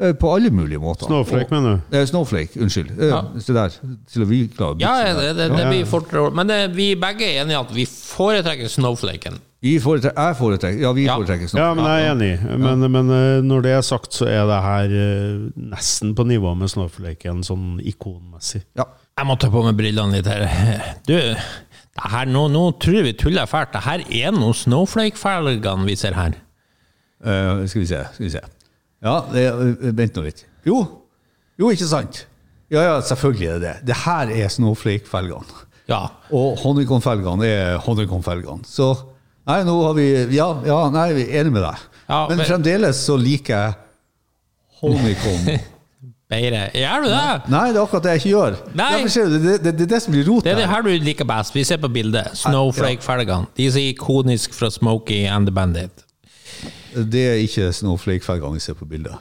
[SPEAKER 5] eh, På alle mulige måter.
[SPEAKER 4] Snowflake,
[SPEAKER 5] Og-
[SPEAKER 4] mener du?
[SPEAKER 5] Eh, Snowflake, unnskyld. Eh,
[SPEAKER 1] Ja.
[SPEAKER 5] Se der. Til å vi klarer
[SPEAKER 1] Ja, det, det, det blir fortere Men det, vi begge er enige i at vi foretrekker Snowflaken.
[SPEAKER 5] Vi foretrekker, jeg foretrekker, ja, vi
[SPEAKER 1] Ja.
[SPEAKER 5] foretrekker snop.
[SPEAKER 4] Ja, men jeg er enig. Men, men eh, når det er sagt, så er det her eh, nesten på nivå med Snowflaken, sånn ikonmessig.
[SPEAKER 5] Ja.
[SPEAKER 1] Jeg må ta på meg brillene litt her. Du, det her, nå, nå tror jeg vi tuller fælt. Det her er noe Snowflake-felgene vi ser her.
[SPEAKER 5] Uh, skal vi se. skal vi se. Ja, det, vent nå litt. Jo, jo, ikke sant? Ja, ja, selvfølgelig er det det. Det her er Snowflake-felgene.
[SPEAKER 1] Ja.
[SPEAKER 5] Og Honeycomb-felgene er Honeycomb-felgene. Så nei, nå har vi Ja, ja nei, vi er enige med deg.
[SPEAKER 1] Ja,
[SPEAKER 5] men,
[SPEAKER 1] men-
[SPEAKER 5] fremdeles så liker jeg Honeycomb.
[SPEAKER 1] Bedre. Gjør du det?
[SPEAKER 5] Nei, det er akkurat det jeg ikke gjør. Ser det, det, det er det som blir rotet.
[SPEAKER 1] Det er det
[SPEAKER 5] her
[SPEAKER 1] du liker best. Vi ser på bildet. Snowflake-felgene. De er så ikonisk fra Smoky and the Bandit.
[SPEAKER 5] Det er ikke Snowflake-felgene vi ser på bildet.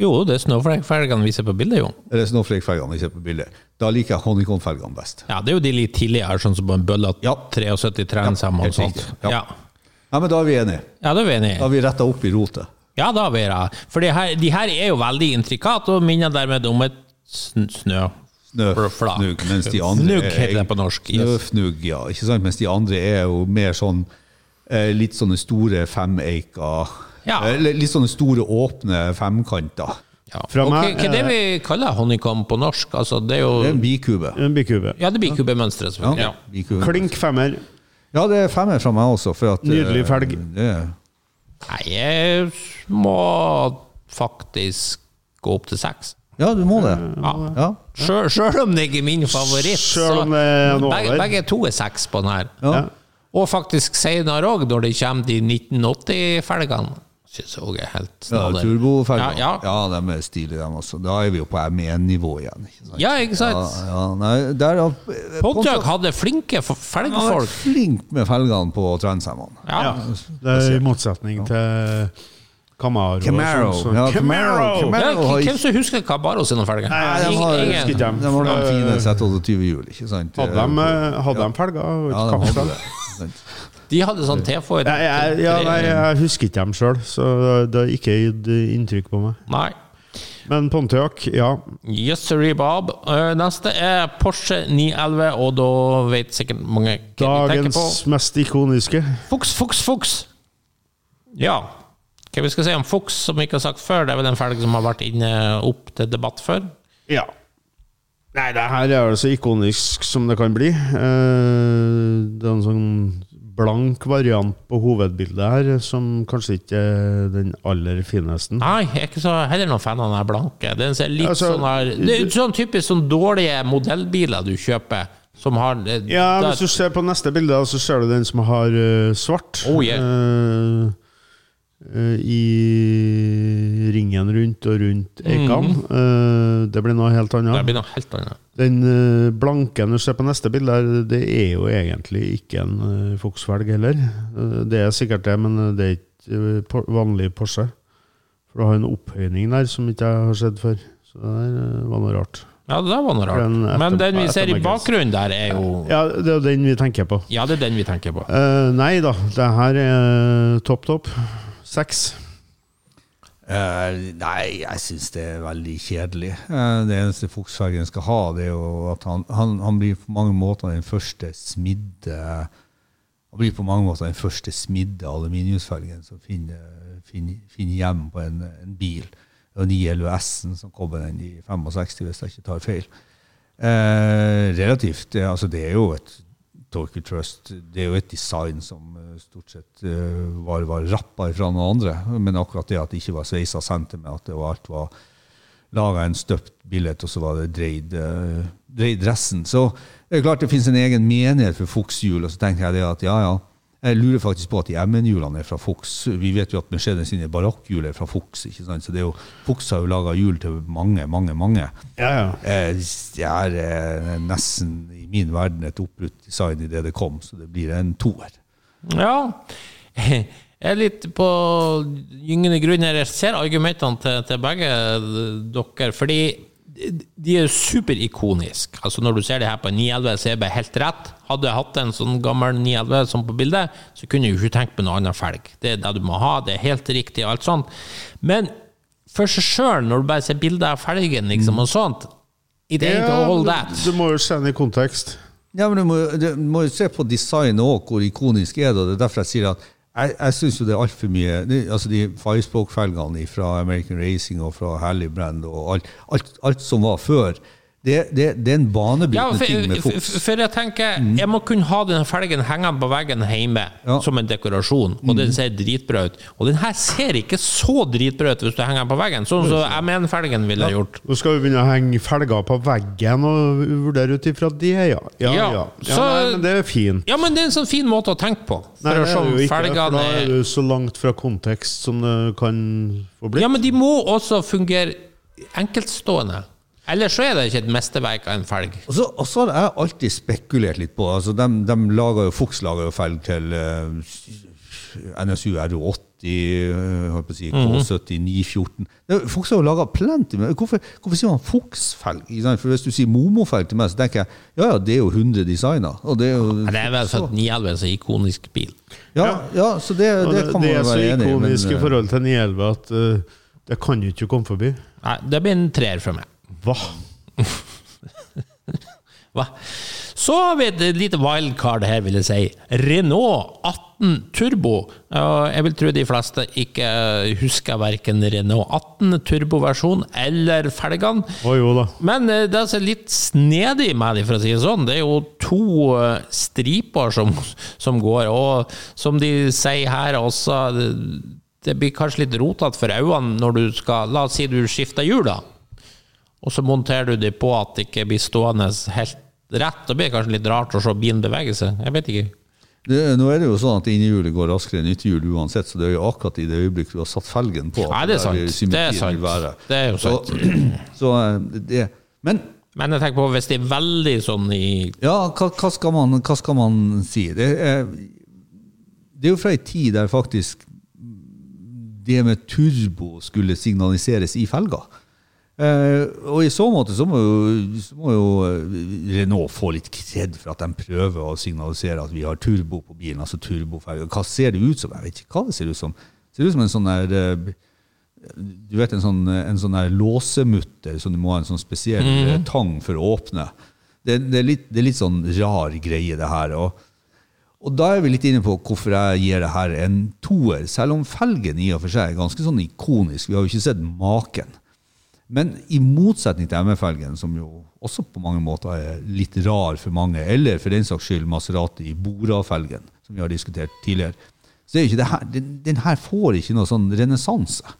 [SPEAKER 1] Jo, det er Snowflake-felgene vi ser på bildet, jo.
[SPEAKER 5] Det er Snowflake-felgene vi ser på bildet. Da liker jeg Honeycomb-felgene best.
[SPEAKER 1] Ja, det er jo de litt tidligere, sånn som på en bølla
[SPEAKER 5] Ja.
[SPEAKER 1] 73 Transam og
[SPEAKER 5] helt
[SPEAKER 1] sånt.
[SPEAKER 5] Ja.
[SPEAKER 1] Ja.
[SPEAKER 5] Ja, men da er vi enige.
[SPEAKER 1] ja, Da er vi enige
[SPEAKER 5] Da har vi retta opp i rotet.
[SPEAKER 1] Ja, da er vi det. For de her, de her er jo veldig intrikate og minner dermed om et sn snø.
[SPEAKER 5] Snøfnugg, mens de andre
[SPEAKER 1] Fnugg
[SPEAKER 5] er-
[SPEAKER 1] heter det på norsk.
[SPEAKER 5] Snøfnugg, ja. Ikke sant? Mens de andre er jo mer sånn eh, litt sånne store femeiker.
[SPEAKER 1] Ja.
[SPEAKER 5] eh, Litt sånne store, åpne femkanter.
[SPEAKER 1] Ja.
[SPEAKER 4] Fra
[SPEAKER 1] Og
[SPEAKER 4] meg
[SPEAKER 1] hva er det vi kaller honeycomb på norsk? Altså, det er jo
[SPEAKER 5] Det er en bikube.
[SPEAKER 4] En bikube.
[SPEAKER 1] Ja, det er bikubemønsteret, selvfølgelig.
[SPEAKER 5] Ja,
[SPEAKER 1] Ja.
[SPEAKER 5] bikube.
[SPEAKER 4] Klink femmer.
[SPEAKER 5] Ja, det er femmer fra meg også. For at, eh,
[SPEAKER 4] Nydelig felg.
[SPEAKER 5] Det
[SPEAKER 1] Nei, jeg må faktisk gå opp til seks.
[SPEAKER 5] ja, du må det.
[SPEAKER 1] Ja.
[SPEAKER 5] Ja.
[SPEAKER 1] Sjøl sjøl om det ikke er min favoritt.
[SPEAKER 4] Sjøl om det er en
[SPEAKER 1] begge, begge to er seks på den her.
[SPEAKER 5] Ja.
[SPEAKER 4] Ja.
[SPEAKER 1] Og faktisk senere òg, når det kommer de 1980-felgene. Syns jeg òg er helt
[SPEAKER 5] Ja,
[SPEAKER 1] snadder.
[SPEAKER 5] Turbofelger.
[SPEAKER 1] Ja, ja.
[SPEAKER 5] de er stilige, dem også. Da er vi jo på M1-nivå igjen. Ikke sant?
[SPEAKER 1] ja, ikke sant?
[SPEAKER 5] Ja, ja, nei, der
[SPEAKER 1] Pontiac hadde flinke felgefolk.
[SPEAKER 5] Han har flink med felgene på Transamene.
[SPEAKER 1] Ja.
[SPEAKER 4] Ja. Det er i motsetning til Camaro.
[SPEAKER 5] Camaro.
[SPEAKER 4] sånn, så-
[SPEAKER 5] Ja, Camaro.
[SPEAKER 4] Camaro!
[SPEAKER 5] Camaro.
[SPEAKER 1] Ja, hvem som husker Cabaro sine felger?
[SPEAKER 4] Nei,
[SPEAKER 5] de har-
[SPEAKER 1] Ingen.
[SPEAKER 4] dem.
[SPEAKER 5] De har de fine
[SPEAKER 4] eh,
[SPEAKER 5] Z28-hjul, ikke sant?
[SPEAKER 4] Hadde de, eh, hadde de felger?
[SPEAKER 5] Ja, de hadde det.
[SPEAKER 1] De hadde sånn T-Ford.
[SPEAKER 4] Jeg, ja, nei, jeg husker ikke dem sjøl, så det har ikke gitt inntrykk på meg.
[SPEAKER 1] Nei.
[SPEAKER 4] Men Pontiac, ja.
[SPEAKER 1] Yes, sir, Bob. Eh, neste er Porsche 911, og da vet sikkert mange hva vi tenker på.
[SPEAKER 4] Dagens mest ikoniske.
[SPEAKER 1] Fuchs, Fuchs, Fuchs! Ja. Hva vi skal si om Fuchs, som vi ikke har sagt før? Det er vel en felg som har vært inne opp til debatt før?
[SPEAKER 4] Ja. Nei, det her er jo så ikonisk som det kan bli. Eh, Det er en sånn blank variant på hovedbildet her, som kanskje ikke er den aller fineste.
[SPEAKER 1] Nei, jeg er ikke så heller noen fan av den blanke. Den ser litt
[SPEAKER 4] Altså,
[SPEAKER 1] sånn her Det er sånn typisk sånn dårlige modellbiler du kjøper, som har
[SPEAKER 4] Ja,
[SPEAKER 1] der-
[SPEAKER 4] Hvis du ser på neste bilde, så ser du den som har uh, svart.
[SPEAKER 1] Oh, yeah.
[SPEAKER 4] uh, uh, I ringen rundt og rundt eikene. Eh, det blir noe helt annet.
[SPEAKER 1] Det blir noe helt annet.
[SPEAKER 4] Den eh, blanke når du ser på neste bilde, det er jo egentlig ikke en uh, Volkswagen heller. Eh, det er sikkert det, men det er ikke eh, vanlig Porsche. For du har en opphøyning der som ikke jeg har sett før. Så det der eh, var noe rart.
[SPEAKER 1] Ja, det var noe rart.
[SPEAKER 4] Den
[SPEAKER 1] Men den vi ser i bakgrunnen der, er jo
[SPEAKER 4] Ja, det er den vi tenker på.
[SPEAKER 1] Ja, det er den vi tenker på.
[SPEAKER 4] Uh, nei da, det her er topp, topp. Seks.
[SPEAKER 5] Eh, nei, jeg syns det er veldig kjedelig. Uh, det eneste Volkswagen skal ha, det er jo at han, han, han blir på mange måter den første smidde Han blir på mange måter den første smidde aluminiumsfelgen som finner, finner, finner hjem på en, en bil. Og 911 S-en som kom med den i 65, hvis jeg ikke tar feil. Uh, relativt det, altså det er jo et Torque Trust det er jo et design som eh, stort sett eh, var, var rappa fra noen andre. Men akkurat det at det ikke var sveisa senter med at det var, alt var laga en støpt billett, og så var det dreid, eh, dreid dressen. Så det er klart det finnes en egen menighet for Fuchs-hjul, og så tenkte jeg det at ja, ja. Jeg lurer faktisk på at de MN-hjulene er fra Fuchs. Vi vet jo at Mercedes sine barakkhjul er fra Fuchs. ikke sant? Så det er jo, Fuchs har jo laga hjul til mange, mange, mange.
[SPEAKER 4] Ja, ja.
[SPEAKER 5] Eh, Det er eh, nesten i min verden et oppbrutt design i det det kom, så det blir en toer.
[SPEAKER 1] Ja. Jeg er litt på gyngende grunn her. Jeg ser argumentene til, til begge dere, fordi de er superikoniske. Altså når du ser det her på en 911, så er det bare helt rett. Hadde jeg hatt en sånn gammel 911 som på bildet, så kunne jeg jo ikke tenkt på noe annet felg. Det er det du må ha, det er helt riktig og alt sånt. Men for seg sjøl, når du bare ser bilder av felgen liksom, og sånt It ain't all that.
[SPEAKER 4] Du, du må jo se den i kontekst.
[SPEAKER 5] Ja, men du må, du må jo se på designet òg, hvor ikonisk er det. Det er derfor jeg sier at jeg, jeg syns jo det er altfor mye. Det, Altså De Firespoke-felgene fra American Racing og fra Hallibrand og alt, alt, alt som var før, det, det, det er en
[SPEAKER 1] Ja,
[SPEAKER 5] banebrytende
[SPEAKER 1] for,
[SPEAKER 5] ting med
[SPEAKER 1] for, for jeg tenker Jeg må kunne ha den felgen hengende på veggen hjemme
[SPEAKER 5] Ja.
[SPEAKER 1] som en dekorasjon, og den ser dritbra ut. Og den her ser ikke så dritbra ut hvis du henger den på veggen, sånn som M1-felgen ville gjort.
[SPEAKER 4] Nå skal vi begynne å henge felger på veggen og vurdere ut ifra det, ja. Ja,
[SPEAKER 1] Ja,
[SPEAKER 4] ja. ja
[SPEAKER 1] så-
[SPEAKER 4] nei, men det er fint.
[SPEAKER 1] Ja, men det er en sånn fin måte å tenke på. For
[SPEAKER 4] Nei,
[SPEAKER 1] å
[SPEAKER 4] det er jo ikke, for da er
[SPEAKER 1] er
[SPEAKER 4] du så langt fra kontekst som det kan få blitt.
[SPEAKER 1] Ja, men de må også fungere enkeltstående. Ellers så er det ikke et mesterverk av en felg.
[SPEAKER 5] Og så, og så har jeg alltid spekulert litt på altså de, de lager jo, Fuchs lager jo felg til uh, NSU RO80, uh, holdt på å si, K70, 914 Det- Fuchs har jo laga plenty men hvorfor, hvorfor sier man Fuchs-felg? For Hvis du sier Momo-felg til meg, så tenker jeg ja, ja, det er jo 100 designer. Og det er jo,
[SPEAKER 1] Men det er vel for at 911 er så ikonisk bil.
[SPEAKER 5] ja, ja, så det, det
[SPEAKER 4] det,
[SPEAKER 5] kan
[SPEAKER 4] det
[SPEAKER 5] man
[SPEAKER 4] er så
[SPEAKER 5] være enig i. men,
[SPEAKER 4] ikonisk i
[SPEAKER 5] eh,
[SPEAKER 4] forhold til 911 at uh, det kan du ikke komme forbi.
[SPEAKER 1] Nei, det blir en treer for meg.
[SPEAKER 4] Hva?
[SPEAKER 1] Hva? Så har vi et lite wildcard her, vil jeg si. Renault 18 Turbo. Jeg vil tro de fleste ikke husker verken Renault 18 Turbo-versjon eller felgene.
[SPEAKER 4] Oh.
[SPEAKER 1] Men det det er altså litt snedig med de, for å si det sånn. Det er jo to eh, striper som, som går, og som de sier her også det, det blir kanskje litt rotete for øynene når du skal La oss si du skifter hjul, da. Og så monterer du de på at det ikke blir stående helt rett. Da blir det kanskje litt rart å se bilen bevege seg. Jeg vet ikke.
[SPEAKER 5] det, nå er det jo sånn at innehjulet går raskere enn ytterhjul uansett, så det er jo akkurat i det øyeblikket du har satt felgen på.
[SPEAKER 1] Nei, det er sant. Det er sant. Det er jo sant.
[SPEAKER 5] Så, så eh, det, men
[SPEAKER 1] Men jeg tenker på hvis det er veldig sånn i
[SPEAKER 5] Ja, hva, hva, skal man, hva skal man si? Det er, det er jo fra ei tid der faktisk det med turbo skulle signaliseres i felga. Eh, og i så måte så må jo, så må jo eh, Renault få litt kred for at de prøver å signalisere at vi har turbo på bilen. altså turbofelger. Hva ser det ut som? Jeg vet ikke hva det ser ut som. Det ser ut som en sånn der eh, du vet en sånn, en sånn der låsemutter som du må ha en sånn spesiell mm. tang for å åpne. Det, det, er litt, det er litt sånn rar greie, det her. Og, og da er vi litt inne på hvorfor jeg gir det her en toer, selv om felgen i og for seg er ganske sånn ikonisk. Vi har jo ikke sett maken. Men i motsetning til MF-felgen, som jo også på mange måter er litt rar for mange, eller for den saks skyld Maserati Bora-felgen, som vi har diskutert tidligere, så er jo ikke det her, den, den her får ikke noe sånn renessanse.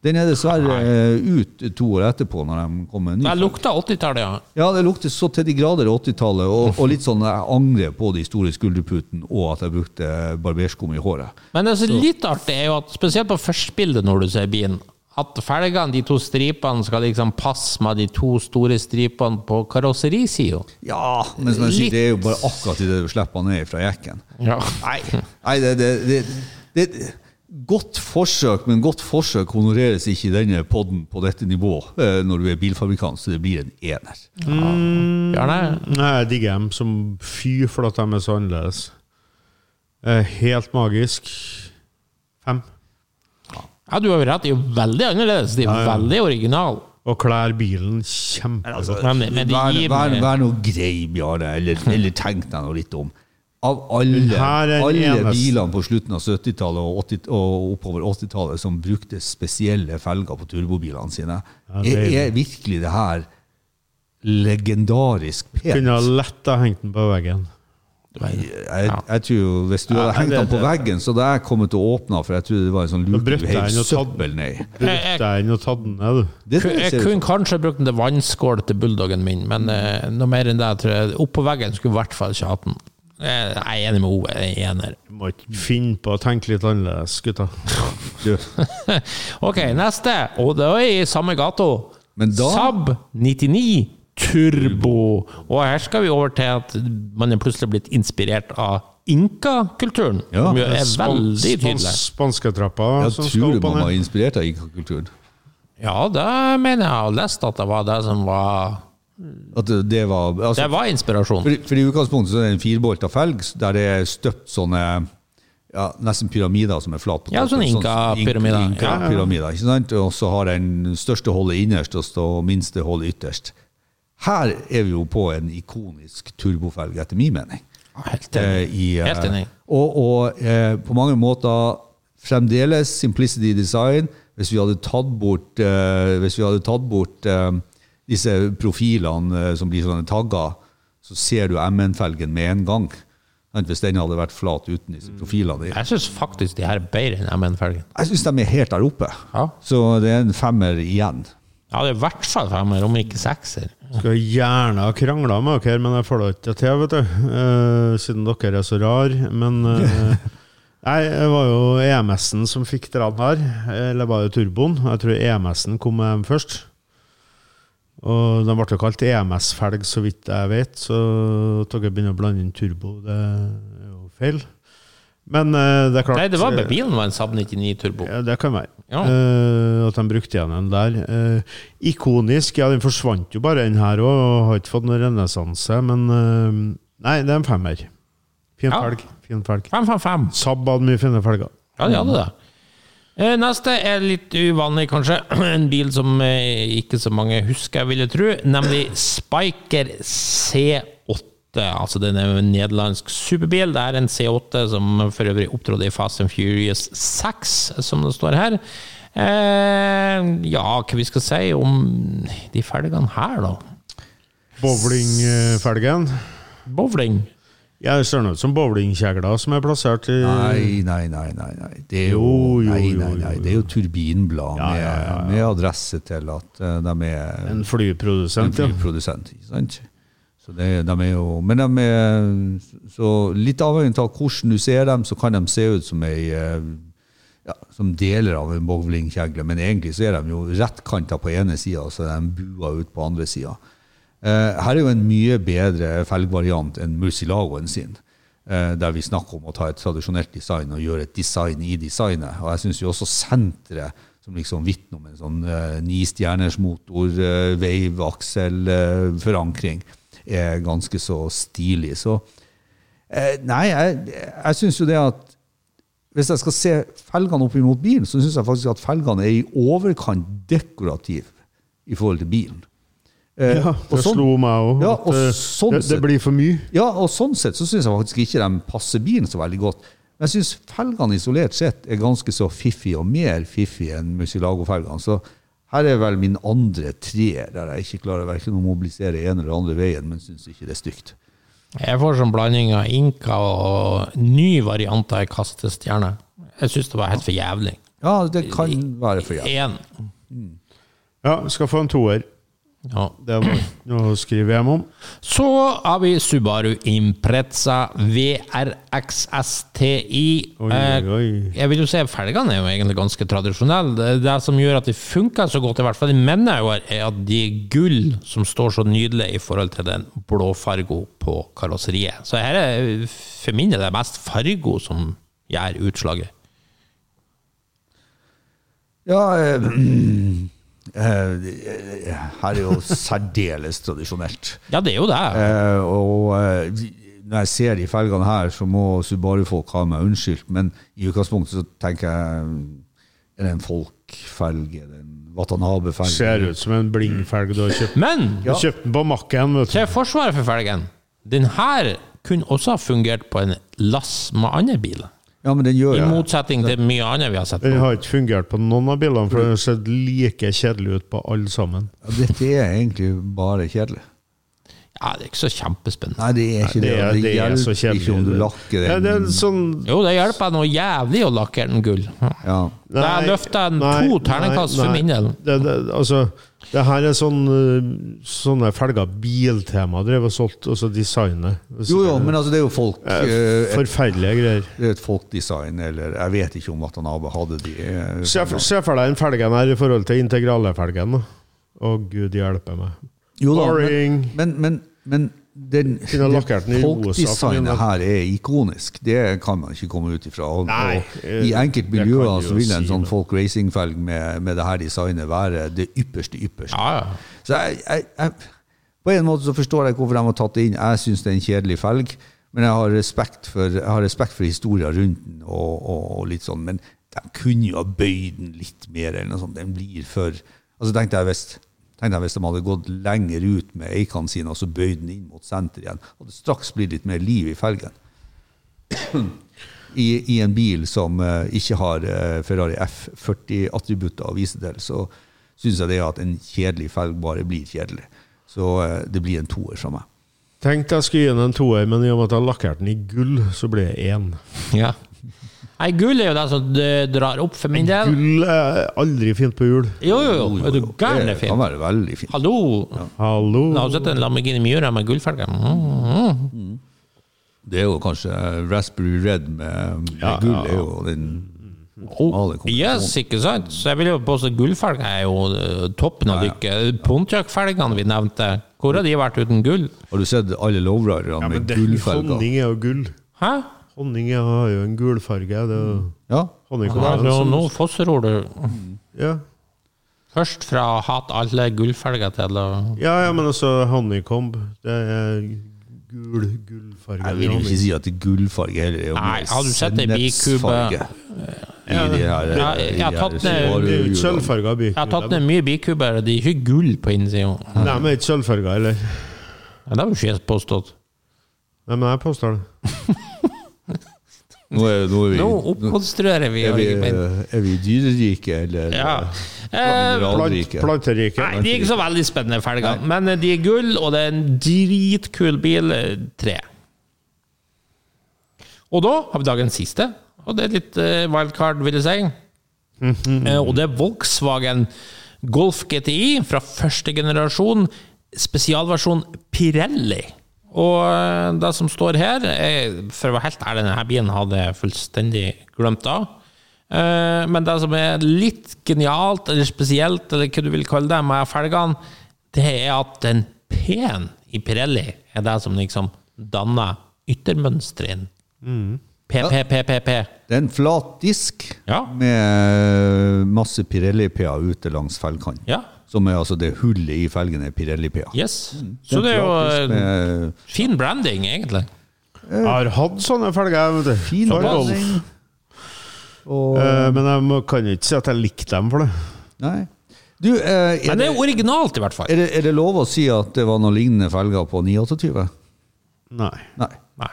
[SPEAKER 5] Den er dessverre eh, ut to år etterpå, når de kom med en ny.
[SPEAKER 1] Det lukter 80-tallet, ja.
[SPEAKER 5] Ja, det lukter så til de grader 80-tallet, og, og litt sånn jeg angrer på de store skulderputene, og at jeg brukte barberskum i håret.
[SPEAKER 1] Men det som er litt artig, er jo at spesielt på førstebildet når du ser bilen, at felgene, de to stripene, skal liksom passe med de to store stripene på karosserisida.
[SPEAKER 5] Ja, men som jeg sier, det er jo bare akkurat idet du slipper ned fra jekken.
[SPEAKER 1] Ja.
[SPEAKER 5] Nei, nei det, det, det, det Godt forsøk, men godt forsøk honoreres ikke i denne podden på dette nivå eh, når du er bilfabrikant, så det blir en ener.
[SPEAKER 1] Bjarne?
[SPEAKER 4] Nei, jeg digger dem som fy for at de er så annerledes. Eh, Helt magisk.
[SPEAKER 1] Ja, du har jo rett. De er jo veldig annerledes. De er
[SPEAKER 4] Ja, ja.
[SPEAKER 1] veldig originale.
[SPEAKER 4] Og klær bilen kjempegodt.
[SPEAKER 1] Men, men
[SPEAKER 5] Vær, vær, vær noe grei, Bjarne, eller, eller tenk deg noe litt om. Av alle, alle bilene på slutten av 70-tallet og, 80 og oppover 80-tallet som brukte spesielle felger på turbobilene sine,
[SPEAKER 4] Ja, det
[SPEAKER 5] er,
[SPEAKER 4] er-
[SPEAKER 5] er virkelig det her legendarisk pent?
[SPEAKER 4] Kunne ha lett ha hengt den på veggen.
[SPEAKER 5] Jeg, jeg tror jo Hvis du hadde hengt den på veggen, så hadde jeg kommet og å åpne for jeg tror det var en sånn
[SPEAKER 4] jeg og tatt-
[SPEAKER 5] søppel ned
[SPEAKER 4] jeg
[SPEAKER 1] Jeg kunne kanskje brukt den til vannskål til bulldoggen min, men eh, noe mer enn det tror jeg Opp på veggen skulle i hvert fall ikke hatt den. Jeg er enig med Ove. Jeg er ener.
[SPEAKER 4] Du må ikke finne på å tenke litt annerledes, gutta.
[SPEAKER 1] Ok, neste. Og det er i samme gato.
[SPEAKER 5] Men da-
[SPEAKER 1] Saab 99 Turbo. Og her skal vi over til at man er plutselig blitt inspirert av inkakulturen.
[SPEAKER 5] Ja,
[SPEAKER 1] som jo er veldig tydelig.
[SPEAKER 4] Spansketrappa
[SPEAKER 5] jeg tror man var inspirert av inkakulturen.
[SPEAKER 1] Ja, det mener jeg har lest at det var det som var
[SPEAKER 5] At det, det var altså,
[SPEAKER 1] Det var inspirasjon.
[SPEAKER 5] For, for i utgangspunktet så er det en firbolta felg der det er støpt sånne ja, nesten pyramider som er flat på
[SPEAKER 1] Ja, sånne Inka-pyramider.
[SPEAKER 5] Inka,
[SPEAKER 1] Ja, ja.
[SPEAKER 5] sant? Og så har den største hullet innerst og så minste hullet ytterst. Her er vi jo på en ikonisk turbofelg, etter min mening.
[SPEAKER 1] Helt
[SPEAKER 5] Eh,
[SPEAKER 1] enig.
[SPEAKER 5] i, eh,
[SPEAKER 1] Helt enig.
[SPEAKER 5] Og, og eh, på mange måter fremdeles simplicity design. Hvis vi hadde tatt bort, eh, hvis vi hadde tatt bort eh, disse profilene eh, som blir sånne tagger, så ser du MN-felgen med en gang. Hvis den hadde vært flat uten disse profilene.
[SPEAKER 1] Jeg syns faktisk de her er bedre enn MN-felgen.
[SPEAKER 5] Jeg syns de er helt der oppe.
[SPEAKER 1] Ja.
[SPEAKER 5] Så det er en femmer igjen.
[SPEAKER 1] Ja, det er i hvert fall femmer, om ikke sekser.
[SPEAKER 4] Skulle gjerne ha krangla med dere, men jeg får det ikke til, vet du. Uh, siden dere er så rar. Men uh, Nei, det var jo EMS-en som fikk den her. Eller var det turboen? Jeg tror EMS-en kom med dem først. Og den ble jo kalt EMS-felg, så vidt jeg vet. Så at dere begynner å blande inn turbo, det er jo feil. Men uh, det er klart
[SPEAKER 1] Nei, det var med bilen var en Saab 99 Turbo.
[SPEAKER 4] Ja, det kan være.
[SPEAKER 1] Ja.
[SPEAKER 4] Uh, at de brukte igjen en der. Uh, ikonisk. Ja, den forsvant jo bare, den her òg. Og har ikke fått noen renessanse. Men eh, nei, det er en femmer. Fin
[SPEAKER 1] Ja.
[SPEAKER 4] felg. Fin felg.
[SPEAKER 1] 555.
[SPEAKER 4] Saab hadde mye fine felger.
[SPEAKER 1] Ja, de hadde det. Eh, Neste er litt uvanlig, kanskje. En bil som eh, ikke så mange husker, jeg tro. Nemlig Spiker C8. Altså den er en nederlandsk superbil. Det er en C8 som for øvrig opptrådte i Fast and Furious 6, som det står her. Eh, ja, hva vi skal si om de felgene her, da?
[SPEAKER 4] Bowlingfelgen.
[SPEAKER 1] Bowling.
[SPEAKER 4] Ja, det ser ut som bowlingkjegler som er plassert i
[SPEAKER 5] Nei, nei, nei. nei, nei. Det er jo,
[SPEAKER 4] Jo, jo,
[SPEAKER 5] nei, nei, nei. Det er jo turbinblad
[SPEAKER 4] Ja, ja, ja, ja.
[SPEAKER 5] Med, med adresse til at eh, de er
[SPEAKER 4] en
[SPEAKER 5] en
[SPEAKER 4] flyprodusent. Ja.
[SPEAKER 5] flyprodusent. Ikke sant? Det, de er jo, men de er så litt avhengig av hvordan du ser dem, så kan de se ut som ei eh, ja, som deler av en bowlingkjegle, men egentlig så er de jo rettkanta på ene sida, så er de bua ut på andre sida. Eh, her er jo en mye bedre felgvariant enn Murcilagoen sin. eh, Der vi snakker om å ta et tradisjonelt design og gjøre et design i designet. Og jeg syns jo også senteret, som liksom vitner om en sånn eh, nistjerners motor, eh, veiv-aksel, eh, er ganske så stilig. Så eh, nei, jeg, jeg syns jo det at hvis jeg skal se felgene opp imot bilen, så syns jeg faktisk at felgene er i overkant dekorative i forhold til bilen. Eh,
[SPEAKER 4] Ja,
[SPEAKER 5] og
[SPEAKER 4] det
[SPEAKER 5] sånn-
[SPEAKER 4] slo meg òg.
[SPEAKER 5] Ja, sånn
[SPEAKER 4] det, det blir for mye.
[SPEAKER 5] Ja, og sånn sett så syns jeg faktisk ikke de passer bilen så veldig godt. Men jeg syns felgene isolert sett er ganske så fiffige, og mer fiffige enn Musilago-felgene. Så her er vel min andre treer, der jeg ikke klarer verken å mobilisere en eller andre veien, men syns ikke det er stygt.
[SPEAKER 1] Jeg får sånn blanding av Inka og ny variant av kastestjerne. Jeg syns det var helt for jævlig.
[SPEAKER 5] Ja, det kan være for jævlig.
[SPEAKER 1] En.
[SPEAKER 4] Ja, skal få en toer.
[SPEAKER 1] Ja.
[SPEAKER 4] Det var noe å skrive hjem om.
[SPEAKER 1] Så har vi Subaru Impreza VRXSTI.
[SPEAKER 4] Oi,
[SPEAKER 1] Eh,
[SPEAKER 4] oi.
[SPEAKER 1] Jeg vil jo si Felgene er jo egentlig ganske tradisjonelle. Det, det som gjør at de funker så godt, i hvert fall i mine øyne, er at de er gull som står så nydelig i forhold til den blåfargo på karosseriet. Så her er for min del det mest fargo som gjør utslaget.
[SPEAKER 5] Ja, eh, her er jo særdeles tradisjonelt.
[SPEAKER 1] Ja, det er jo det.
[SPEAKER 5] Eh, og eh, når jeg ser de felgene her, så må Subaru-folk ha meg unnskyldt, men i utgangspunktet så tenker jeg Er det en Folk-felg? Er det en Watanabe-felg?
[SPEAKER 4] Ser ut som en blingfelg du har kjøpt.
[SPEAKER 1] Men
[SPEAKER 4] ja. kjøpt den på Macken, vet du.
[SPEAKER 1] til forsvaret for felgen Den her kunne også ha fungert på en lass med andre biler.
[SPEAKER 5] Ja, men den gjør
[SPEAKER 1] I
[SPEAKER 5] det.
[SPEAKER 1] motsetning til mye annet vi har sett.
[SPEAKER 4] Den
[SPEAKER 1] på.
[SPEAKER 4] har ikke fungert på noen av bildene, for det har sett like kjedelig ut på alle sammen.
[SPEAKER 5] Ja, Dette er egentlig bare kjedelig.
[SPEAKER 1] Ja, det er ikke så kjempespennende.
[SPEAKER 5] Nei, det er ikke det.
[SPEAKER 4] Det er,
[SPEAKER 5] Det,
[SPEAKER 4] det er så
[SPEAKER 5] hjelper ikke om du lakker
[SPEAKER 4] Ja,
[SPEAKER 5] den.
[SPEAKER 4] det er sånn
[SPEAKER 1] Jo, det hjelper noe jævlig å lakkere den gull.
[SPEAKER 5] Ja.
[SPEAKER 4] Nei,
[SPEAKER 1] løfter jeg to terningkast for min del.
[SPEAKER 4] Det, det, altså, det her er sånn øh, sånne felger Biltema drev og solgte, altså designet.
[SPEAKER 5] Jo, jo, men altså, det er jo folk
[SPEAKER 4] Eh,
[SPEAKER 5] eh,
[SPEAKER 4] Forferdelige greier.
[SPEAKER 5] det er et folkdesign, eller jeg vet ikke om Watanabe hadde de. eh,
[SPEAKER 4] Se, for- deg den felgen her i forhold til integralefelgen. felgen Å, gud hjelpe meg.
[SPEAKER 5] Jo da,
[SPEAKER 4] Boring.
[SPEAKER 5] Men, men, men den,
[SPEAKER 4] Den
[SPEAKER 5] folkdesignet her er ikonisk. Det kan man ikke komme ut ifra. Og,
[SPEAKER 4] Nei,
[SPEAKER 5] og
[SPEAKER 4] eh,
[SPEAKER 5] I enkelte miljøer så vil en sånn folk racing-felg med, med det her designet være det ypperste ypperste.
[SPEAKER 1] Ja, ja.
[SPEAKER 5] Så jeg, jeg, jeg, på en måte så forstår jeg hvorfor de har tatt det inn. Jeg syns det er en kjedelig felg, men jeg har respekt for, jeg har respekt for historien rundt den. Og, og, og litt sånn, Men de kunne jo ha bøyd den litt mer. eller noe sånt. Den blir for altså tenkte jeg hvis, tenkte jeg hvis de hadde gått lenger ut med eikene sine og så bøyd den inn mot senter igjen, hadde det straks blitt litt mer liv i felgen. I, I en bil som uh, ikke har uh, Ferrari F40-attributter å vise til, så syns jeg det at en kjedelig felg bare blir kjedelig. Så uh, det blir en toer fra meg.
[SPEAKER 4] Tenkte jeg skulle gi den en toer, men i og med at jeg lakkerte den i gull, så blir det én.
[SPEAKER 1] ja. Nei, gull er jo det som drar opp for min del.
[SPEAKER 4] Gull er aldri fint på hjul.
[SPEAKER 1] Jo, jo, jo. Er du gæren det er
[SPEAKER 5] kan være veldig fint.
[SPEAKER 1] Hallo!
[SPEAKER 4] Hallo.
[SPEAKER 1] Nå har du sett en Lamborghini Miura med gullfelger. Mm.
[SPEAKER 5] Det er jo kanskje Raspberry Red med, med
[SPEAKER 4] Ja,
[SPEAKER 5] gull.
[SPEAKER 4] ja,
[SPEAKER 5] er jo den
[SPEAKER 1] Oh, yes, ikke sant? Så jeg vil jo påstå at gullfelg er jo eh, toppen av
[SPEAKER 5] Ja, ja.
[SPEAKER 1] dykket. Pontiac-felgene vi nevnte, hvor har de vært uten gull?
[SPEAKER 5] Har du sett alle lowriderne
[SPEAKER 4] Ja, men
[SPEAKER 5] med
[SPEAKER 4] det,
[SPEAKER 5] gullfelger?
[SPEAKER 4] honning er jo gull.
[SPEAKER 1] Hæ?
[SPEAKER 4] Honning har jo en gul farge. Det er
[SPEAKER 5] Ja.
[SPEAKER 1] Ja, nå, fosseror du
[SPEAKER 4] Ja.
[SPEAKER 1] først fra å hate alle gullfarger til å
[SPEAKER 4] ja, ja, men altså honeycomb, det er gul gullfarge.
[SPEAKER 5] Jeg vil jo ikke si at det er gullfarge heller. Er
[SPEAKER 1] Nei, har du sett ei bikube?
[SPEAKER 5] de her,
[SPEAKER 1] Ja, jeg har tatt ned-
[SPEAKER 4] Det er jo ikke
[SPEAKER 1] Jeg har tatt ned mye bikuber, de er ikke gull på innsida.
[SPEAKER 4] Nei, men ikke sølvfarga heller.
[SPEAKER 1] Ja, det har jo ikke jeg påstått.
[SPEAKER 4] Nei, men jeg påstår det.
[SPEAKER 5] Nå er, nå er vi,
[SPEAKER 1] Nå oppkonstruerer vi
[SPEAKER 5] er vi,
[SPEAKER 1] argument.
[SPEAKER 5] er vi dyrerike, eller
[SPEAKER 1] Ja.
[SPEAKER 5] eh,
[SPEAKER 1] Eh,
[SPEAKER 4] Plant, planterike.
[SPEAKER 1] Nei, de er ikke så veldig spennende felger, men eh, de er gull, og det er en dritkul bil. eh, Tre. Og da har vi dagens siste, og det er litt eh, wildcard, vil jeg si. Eh, og det er Volkswagen Golf GTI fra første generasjon, spesialversjon Pirelli. Og eh, det som står her, er, for å være helt ærlig, denne bilen hadde jeg fullstendig glemt av. Eh, Men det som er litt genialt, eller spesielt, eller hva du vil kalle det, med felgene, det er at den P-en i Pirelli er det som liksom danner yttermønsteret. P, P, P, P, P.
[SPEAKER 5] Det er en flat disk
[SPEAKER 1] Ja.
[SPEAKER 5] med masse Pirelli-PA ute langs felgkanten.
[SPEAKER 1] Ja.
[SPEAKER 5] Som er altså det hullet i felgen er Pirelli-PA.
[SPEAKER 1] Yes. Så det er jo eh,
[SPEAKER 5] med
[SPEAKER 1] fin branding, egentlig.
[SPEAKER 4] Jeg har hatt sånne felger, vet du.
[SPEAKER 5] fin branding. Og
[SPEAKER 4] Eh, men jeg kan ikke si at jeg likte dem for det.
[SPEAKER 5] Nei. Du, eh, er,
[SPEAKER 1] Men det er originalt, i hvert fall.
[SPEAKER 5] er, det, er det lov å si at det var noen lignende felger på 928?
[SPEAKER 4] Nei.
[SPEAKER 5] Nei.
[SPEAKER 1] Nei.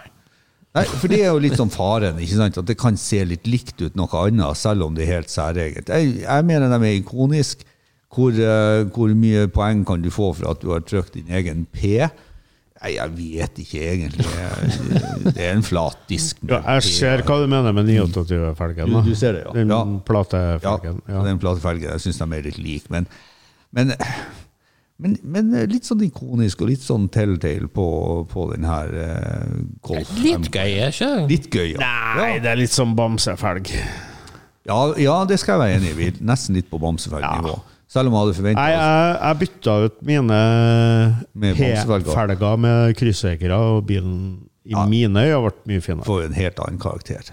[SPEAKER 5] Nei, for det er jo litt sånn faren, ikke sant? at det kan se litt likt ut noe annet, selv om det er helt særegent. Jeg, jeg mener de er ikonisk. Hvor, uh, hvor mye poeng kan du få for at du har trykt din egen P? Nei, jeg vet ikke egentlig. Det er en flat disk.
[SPEAKER 4] Ja, jeg ser hva du mener med 29-felgen.
[SPEAKER 5] Du- du ser det, ja.
[SPEAKER 4] Den
[SPEAKER 5] Ja.
[SPEAKER 4] platefelgen.
[SPEAKER 5] Ja,
[SPEAKER 4] Ja.
[SPEAKER 5] den platefelgen. Jeg syns de er litt like. Men, men, men, men litt sånn ikonisk og litt sånn telltale på, på den her eh, Golf.
[SPEAKER 1] Litt gøy, er ikke?
[SPEAKER 5] Litt gøy, ja.
[SPEAKER 4] Nei, det er litt som bamsefelg.
[SPEAKER 5] Ja, ja, det skal jeg være enig i. Nesten litt på bamsefelgnivå. Selv om jeg hadde
[SPEAKER 4] Nei,
[SPEAKER 5] forventa
[SPEAKER 4] jeg, jeg bytta ut mine
[SPEAKER 5] Med.
[SPEAKER 4] P-felger med kryssøkere, og bilen i
[SPEAKER 5] Ja.
[SPEAKER 4] mine øyne ble mye finere.
[SPEAKER 5] For en helt annen karakter.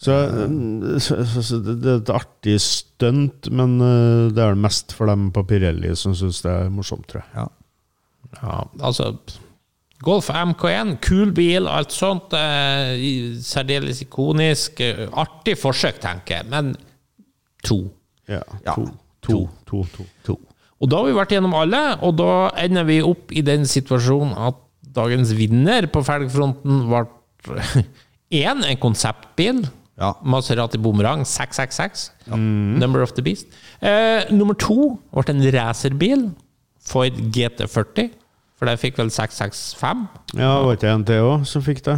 [SPEAKER 4] Så, så, så, så det, det er et artig stunt, men eh, det er det mest for dem på Pirelli som syns det er morsomt, tror jeg.
[SPEAKER 5] Ja.
[SPEAKER 1] Ja, altså Golf MK1, kul bil, alt sånt. Eh, særdeles ikonisk. eh, Artig forsøk, tenker jeg, men to.
[SPEAKER 4] Ja,
[SPEAKER 5] Ja.
[SPEAKER 4] To, to, to, to.
[SPEAKER 5] To.
[SPEAKER 1] Og da har vi vært gjennom alle, og da ender vi opp i den situasjonen at dagens vinner på felgfronten ble én, en konseptbil.
[SPEAKER 5] Ja.
[SPEAKER 1] Maserati Boomerang 666. Number of the Beast. Eh, nummer to ble en racerbil. Ford GT40 For jeg fikk vel 665.
[SPEAKER 4] Ja, var ikke en til òg som fikk det?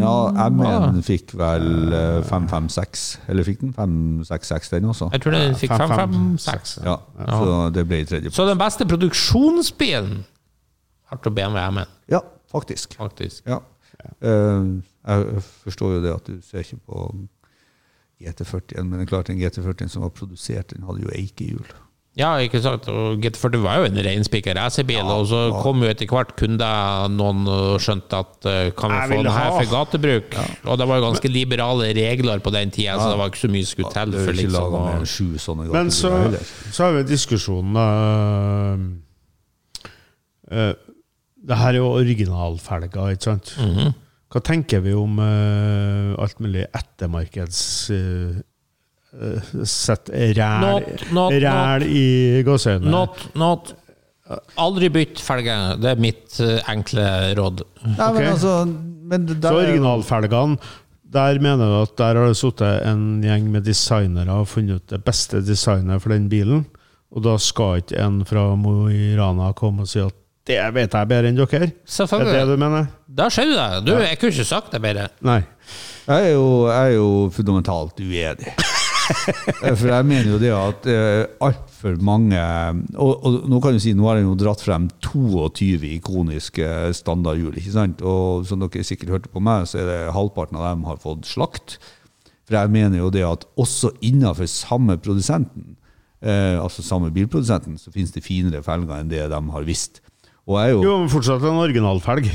[SPEAKER 5] Ja, M1 fikk vel eh, 556, eller fikk den 566 den også?
[SPEAKER 1] Jeg tror den fikk
[SPEAKER 4] Fem, fem,
[SPEAKER 1] 556.
[SPEAKER 5] Ja, så det ble tredje.
[SPEAKER 1] Så den beste produksjonsbilen har til BMW M1,
[SPEAKER 5] Ja, faktisk.
[SPEAKER 1] faktisk.
[SPEAKER 5] Ja. Eh, jeg forstår jo det at du ser ikke på GT40, men det er klart den GT40 som var produsert, den hadde jo eikehjul.
[SPEAKER 1] Ja, ikke sant. Og GT40 var jo en reinspikka racerbil, og så kom jo etter hvert kunder noen og skjønte at eh, kan vi
[SPEAKER 4] Jeg
[SPEAKER 1] få den her
[SPEAKER 4] ha.
[SPEAKER 1] for gatebruk? Og det var jo ganske liberale regler på den tida, så det var ikke så mye skulle til for liksom å
[SPEAKER 5] sju sånne
[SPEAKER 4] Men så, så har vi diskusjonen uh, eh, Det her er jo originalfelger, ikke sant?
[SPEAKER 1] Mhm.
[SPEAKER 4] Hva tenker vi om uh, alt mulig ettermarkeds uh, Sett ræl,
[SPEAKER 1] Not, not,
[SPEAKER 4] ræl i gåseøynene?
[SPEAKER 1] Not, not. Aldri bytt felge. Det er mitt eh, enkle råd.
[SPEAKER 5] Nei,
[SPEAKER 4] okay.
[SPEAKER 5] men altså men der, Så
[SPEAKER 4] originalfelgene, der mener du at der har det sittet en gjeng med designere og funnet ut det beste designet for den bilen, og da skal ikke en fra Mo i Rana komme og si at det vet jeg bedre enn dere? Er det er
[SPEAKER 1] det
[SPEAKER 4] du mener?
[SPEAKER 1] Da skjer det. Du, jeg kunne ikke sagt det bedre.
[SPEAKER 4] Nei.
[SPEAKER 5] Jeg er jo, jeg er jo fundamentalt uenig. Eh, For jeg mener jo det at uh, altfor mange og, og nå kan du si, nå har jeg jo dratt frem 22 ikoniske standardhjul. ikke sant? Og som dere sikkert hørte på meg, så er det halvparten av dem har fått slakt. For jeg mener jo det at også innenfor samme produsenten, eh, altså samme bilprodusenten, så finnes det finere felger enn det de har visst. Og jeg er jo,
[SPEAKER 4] Jo, fortsatt en originalfelg.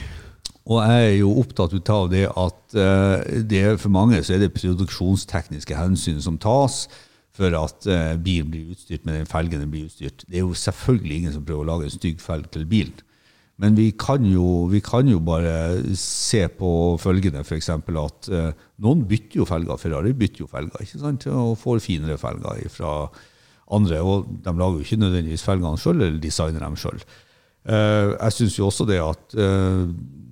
[SPEAKER 5] og jeg er jo opptatt ut av det at eh, det for mange så er det produksjonstekniske hensyn som tas for at eh, bilen blir utstyrt med den felgen den blir utstyrt. Det er jo selvfølgelig ingen som prøver å lage en stygg felg til bilen. Men vi kan jo, vi kan jo bare se på følgende, f.eks. at eh, noen bytter jo felger. Ferrari bytter jo felger ikke sant? og får finere felger fra andre. Og de lager jo ikke nødvendigvis felgene sjøl, eller designer dem sjøl. Eh, jeg syns jo også det at eh,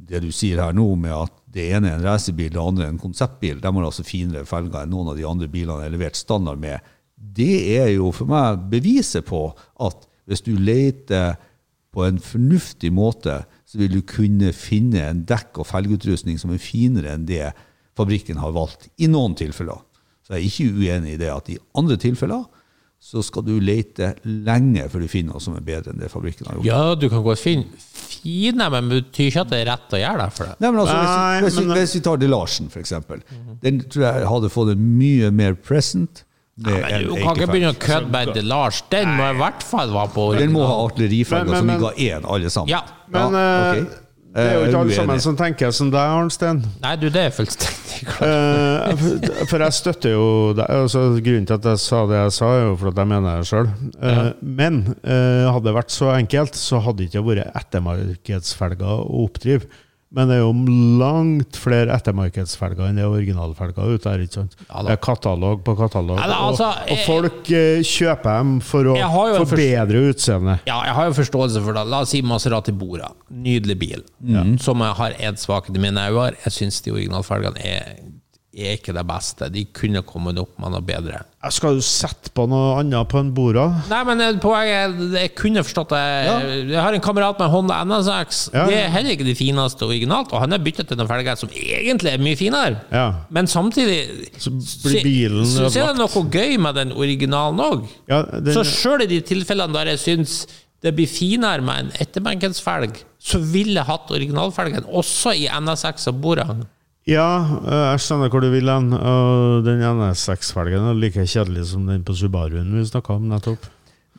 [SPEAKER 5] det du sier her nå, med at det ene er en racerbil, det andre er en konseptbil, de har altså finere felger enn noen av de andre bilene er levert standard med, det er jo for meg beviset på at hvis du leter på en fornuftig måte, så vil du kunne finne en dekk- og felgutrustning som er finere enn det fabrikken har valgt, i noen tilfeller. Så jeg er ikke uenig i det at i andre tilfeller så skal du lete lenge før du finner noe som er bedre enn det fabrikken har gjort.
[SPEAKER 1] Ja, du kan godt finne fine, men betyr ikke at det er rett å gjøre det for det.
[SPEAKER 5] Nei, men altså,
[SPEAKER 4] Nei,
[SPEAKER 5] hvis, vi- hvis,
[SPEAKER 4] men-
[SPEAKER 5] hvis vi tar Delarsen, for eksempel. Den tror jeg hadde fått en mye mer present med
[SPEAKER 1] Men
[SPEAKER 5] en
[SPEAKER 1] du kan ikke begynne å kødde med De Lars. Den må i hvert fall være på
[SPEAKER 5] Den må ha
[SPEAKER 1] original.
[SPEAKER 5] artillerifelger som vi ga én, alle sammen.
[SPEAKER 1] Ja.
[SPEAKER 4] Men
[SPEAKER 5] Ja,
[SPEAKER 4] eh,
[SPEAKER 5] ok.
[SPEAKER 4] Det er jo
[SPEAKER 5] Eh,
[SPEAKER 4] ikke alle sammen som tenker som deg, Arnstein.
[SPEAKER 1] Nei, du, det er fullstendig klart.
[SPEAKER 4] Eh, for- jeg støtter jo deg. Altså, grunnen til at jeg sa det jeg sa, er jo for at jeg mener det sjøl. Men eh, hadde det vært så enkelt, så hadde det ikke vært ettermarkedsfelger å oppdrive. Men det er jo langt flere ettermarkedsfelger enn det er originalfelger ute her. ikke sant?
[SPEAKER 1] Ja
[SPEAKER 4] det er katalog på katalog.
[SPEAKER 1] Ja da, altså,
[SPEAKER 4] og, og folk eh, kjøper dem for å
[SPEAKER 1] forbedre har jo en
[SPEAKER 4] få
[SPEAKER 1] fors-
[SPEAKER 4] bedre utseende.
[SPEAKER 1] Ja, jeg har jo forståelse for det. La oss si Maserati Bora. Nydelig bil. Som jeg har én svakhet i mine øyne. Jeg syns de originalfelgene er, er ikke det beste. De kunne kommet opp med noe bedre.
[SPEAKER 4] Jeg Skal du sette på noe annet på en Bora?
[SPEAKER 1] Nei, men eh, poenget er Jeg kunne forstått det. Jeg har en kamerat med Honda NSX.
[SPEAKER 4] Ja.
[SPEAKER 1] Det er heller ikke de fineste originalt, og han har byttet til noen felger som egentlig er mye finere.
[SPEAKER 4] Ja.
[SPEAKER 1] Men samtidig
[SPEAKER 4] Så blir bilen
[SPEAKER 1] så, så er det noe gøy med den originalen òg.
[SPEAKER 4] Ja, den-
[SPEAKER 1] Så sjøl i de tilfellene der jeg syns det blir finere med en etterbenkensfelg, så ville jeg hatt originalfelgen også i NSX og Bora.
[SPEAKER 4] Ja, øh, jeg skjønner hvor du vil hen. Den NSX-felgen er like kjedelig som den på Subaruen vi snakka om nettopp.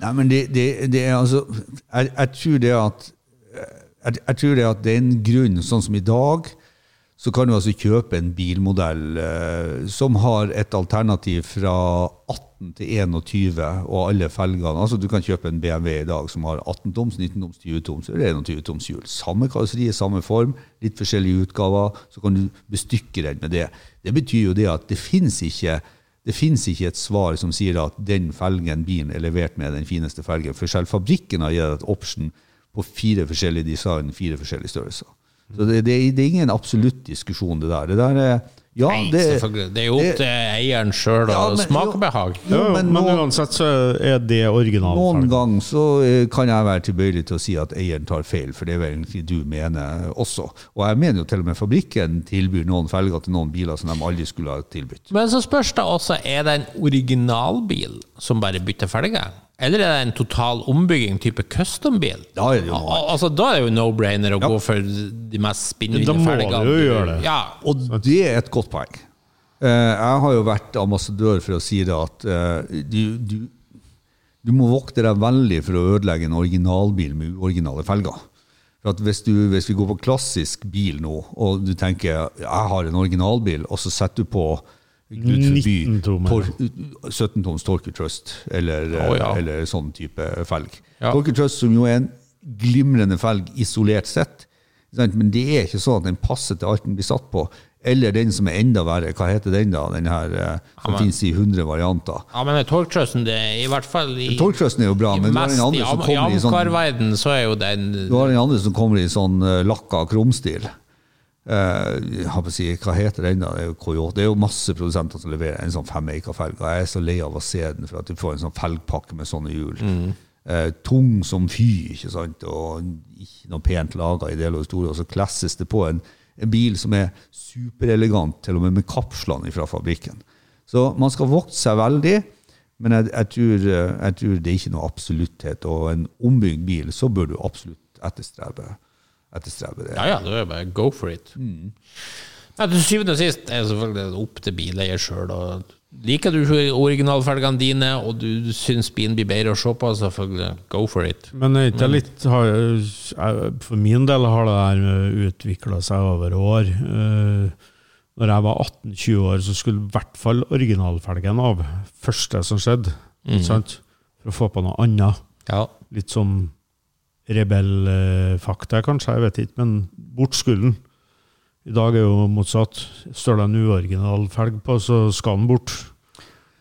[SPEAKER 5] Nei, men det, det, det er altså jeg, jeg tror det at jeg, jeg tror det at det er en grunn, sånn som i dag, så kan du altså kjøpe en bilmodell eh, som har et alternativ fra 18 til 21 og alle felgene. Altså Du kan kjøpe en BMW i dag som har 18 toms, 19 toms, 20 toms eller 21 toms hjul. Samme karosseri, samme form, litt forskjellige utgaver. Så kan du bestykke den med det. Det betyr jo det at det fins ikke det finnes ikke et svar som sier at den felgen bilen er levert med, den fineste felgen. For selv fabrikken har gitt et option på fire forskjellige design, fire forskjellige størrelser. Så det, det, det er ingen absolutt diskusjon, det der. Det der er, Ja, det,
[SPEAKER 1] Nei, Det er jo opp til eieren sjøl
[SPEAKER 5] Ja,
[SPEAKER 1] å smake og behag.
[SPEAKER 5] Jo,
[SPEAKER 4] Jo,
[SPEAKER 5] men
[SPEAKER 4] uansett så er det
[SPEAKER 5] Noen
[SPEAKER 4] originalfelg.
[SPEAKER 5] gang så eh, kan jeg være tilbøyelig til å si at eieren tar feil, for det er vel egentlig du mener også. Og jeg mener jo til og med fabrikken tilbyr noen felger til noen biler som de aldri skulle ha tilbudt.
[SPEAKER 1] Men så spørs det også, er det en originalbil som bare bytter felger? Eller er det en total ombygging, type custom-bil?
[SPEAKER 5] Da er det jo noe
[SPEAKER 1] Altså, da er det jo no-brainer å gå for de mest spinnville
[SPEAKER 4] Da må du jo gjøre det.
[SPEAKER 1] Ja,
[SPEAKER 5] Og det er et godt poeng. Eh, Jeg har jo vært ambassadør for å si det at eh, du, du, du må vokte deg veldig for å ødelegge en originalbil med uoriginale felger. For at hvis, du, hvis vi går på klassisk bil nå, og du tenker jeg har en originalbil, og så setter du på
[SPEAKER 4] 19 tommer.
[SPEAKER 5] 17 toms Torker Trust eller,
[SPEAKER 1] oh, ja.
[SPEAKER 5] eller sånn type felg.
[SPEAKER 1] Ja.
[SPEAKER 5] Torker Trust som jo er en glimrende felg isolert sett, men det er ikke sånn at den passer til alt den blir satt på. Eller den som er enda verre. Hva heter den, da? Den her eh, som
[SPEAKER 1] ja,
[SPEAKER 5] finnes i 100 varianter.
[SPEAKER 1] ja men Torque-trusten, det er i hvert fall i,
[SPEAKER 5] Torque er jo bra, men du har
[SPEAKER 1] en
[SPEAKER 5] den andre som kommer i sånn
[SPEAKER 1] så er jo den
[SPEAKER 5] du har den andre som kommer i sånn uh, lakka krumstil. Eh, si, hva heter den da? Det er jo Det er jo masse produsenter som leverer en sånn femmeika-felg. og Jeg er så lei av å se den for at du får en sånn felgpakke med sånne hjul. Eh, tung som fy, ikke sant? og ikke noe pent laga i del og historien Og så klasses det på en, en bil som er superelegant, til og med med kapslene fra fabrikken. Så man skal vokte seg veldig. Men jeg, jeg, tror, eh, jeg tror det er ikke noe absolutthet. Og en ombygd bil, så bør du absolutt etterstrebe, etterstrebe det.
[SPEAKER 1] Ja, ja, det er bare go for it.
[SPEAKER 5] Mm.
[SPEAKER 1] Ja, til syvende og sist er det selvfølgelig opp til bileier sjøl. Liker du originalfelgene dine, og du syns bilen blir bedre å se på, selvfølgelig go for it.
[SPEAKER 4] Men er ikke det litt har, For min del har det der utvikla seg over år. Eh, Når jeg var 18-20 år, så skulle i hvert fall originalfelgen av. Første som skjedde. Mm. sant? For å få på noe annet.
[SPEAKER 1] Ja.
[SPEAKER 4] Litt sånn rebellfakta, kanskje. Jeg vet ikke. Men bort skulden. I dag er jo motsatt. Står det en uoriginal felg på, så skal den bort.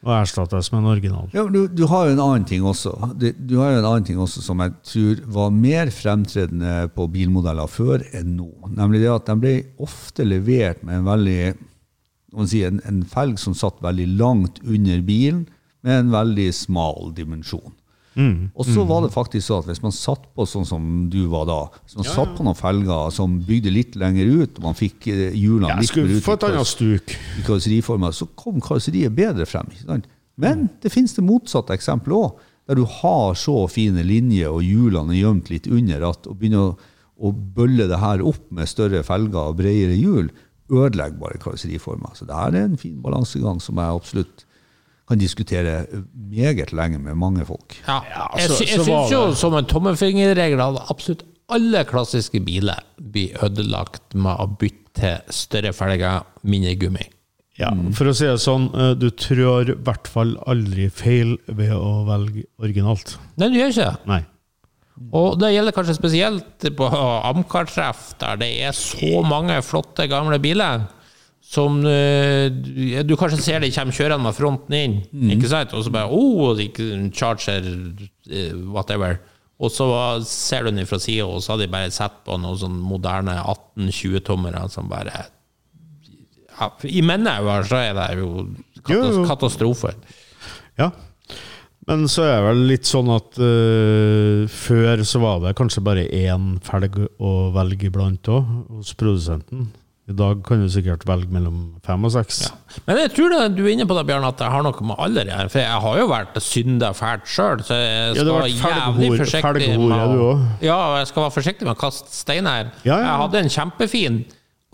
[SPEAKER 4] Og erstattes med en original.
[SPEAKER 5] Ja, du, du har jo en annen ting også. du, du har jo en annen ting også som jeg tror var mer fremtredende på bilmodeller før enn nå. Nemlig det at de ble ofte levert med en veldig si, en, en felg som satt veldig langt under bilen, med en veldig smal dimensjon. Og så var det faktisk sånn at hvis man satt på sånn som du var da, hvis man satt på noen felger som bygde litt lenger ut, og man fikk eh, hjulene litt mer ut
[SPEAKER 4] få
[SPEAKER 5] i
[SPEAKER 4] et annet stuk.
[SPEAKER 5] i karosseriforma, så kom karosseriet bedre frem. Ikke sant? Men det finnes det motsatte eksempelet òg, der du har så fine linjer og hjulene er gjemt litt under at å begynne å, å bølle det her opp med større felger og bredere hjul, ødelegger bare karosseriformer. Så det her er en fin balansegang som jeg absolutt kan diskutere meget lenge med mange folk.
[SPEAKER 1] Ja. jeg
[SPEAKER 4] så-
[SPEAKER 1] sy jeg syns jo som en tommelfingerregel at absolutt alle klassiske biler blir ødelagt med å bytte til større felger, mindre gummi.
[SPEAKER 4] Ja, For å si det sånn, eh, du trår i hvert fall aldri feil ved å velge originalt.
[SPEAKER 1] Nei, du gjør ikke det.
[SPEAKER 4] Nei.
[SPEAKER 1] Og det gjelder kanskje spesielt på Amcar-treff, der det er så mange flotte, gamle biler. Som eh, du, kanskje ser de kommer kjørende med fronten inn, ikke sant? Og så bare oh, Charger, eh, whatever. Og så ser du den fra sida, og så har de bare sett på noen sånn moderne 18-20-tommere som bare ja, I mine øyne så er det jo
[SPEAKER 4] Jo, jo.
[SPEAKER 1] katas katastrofe.
[SPEAKER 4] Ja. Men så er det vel litt sånn at uh, før så var det kanskje bare én felg å velge iblant òg, hos produsenten. I dag kan du sikkert velge mellom fem og seks.
[SPEAKER 1] Men jeg tror det, du er inne på det, Bjørn, at jeg har noe med alder å gjøre. For jeg har jo vært synda fælt sjøl, så jeg skal
[SPEAKER 4] ja,
[SPEAKER 1] jævlig forsiktig med å. Ja, jeg skal være forsiktig med å kaste stein her.
[SPEAKER 4] Ja, ja, ja.
[SPEAKER 1] Jeg hadde en kjempefin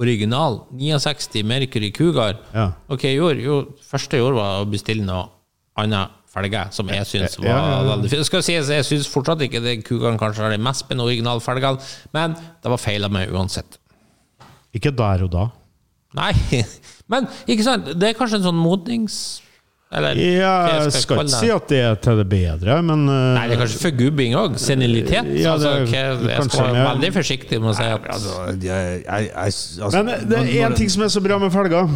[SPEAKER 1] original 69 Mercury Cougar.
[SPEAKER 4] Ja.
[SPEAKER 1] Ok, gjorde, jo, første jeg gjorde, var å bestille noe annet felge, som jeg syns var
[SPEAKER 4] Ja, ja, ja.
[SPEAKER 1] veldig fint. Skal sies, jeg syns fortsatt ikke det Cougaren kanskje er de mest spennende originalfelgene, men det var feil av meg uansett.
[SPEAKER 4] Ikke der og da.
[SPEAKER 1] Nei, men ikke sant, det er kanskje en sånn modnings... Eller
[SPEAKER 4] Ja, jeg skal ikke si at det er til det bedre, men eh,
[SPEAKER 1] Nei, det er kanskje for gubbing òg. Senilitet.
[SPEAKER 4] Ja,
[SPEAKER 1] altså,
[SPEAKER 4] det altså,
[SPEAKER 1] okay, jeg
[SPEAKER 4] kanskje
[SPEAKER 1] skal være veldig forsiktig med å si at
[SPEAKER 5] Altså, jeg, jeg, jeg, altså,
[SPEAKER 4] Men det er én ting som er så bra med felger.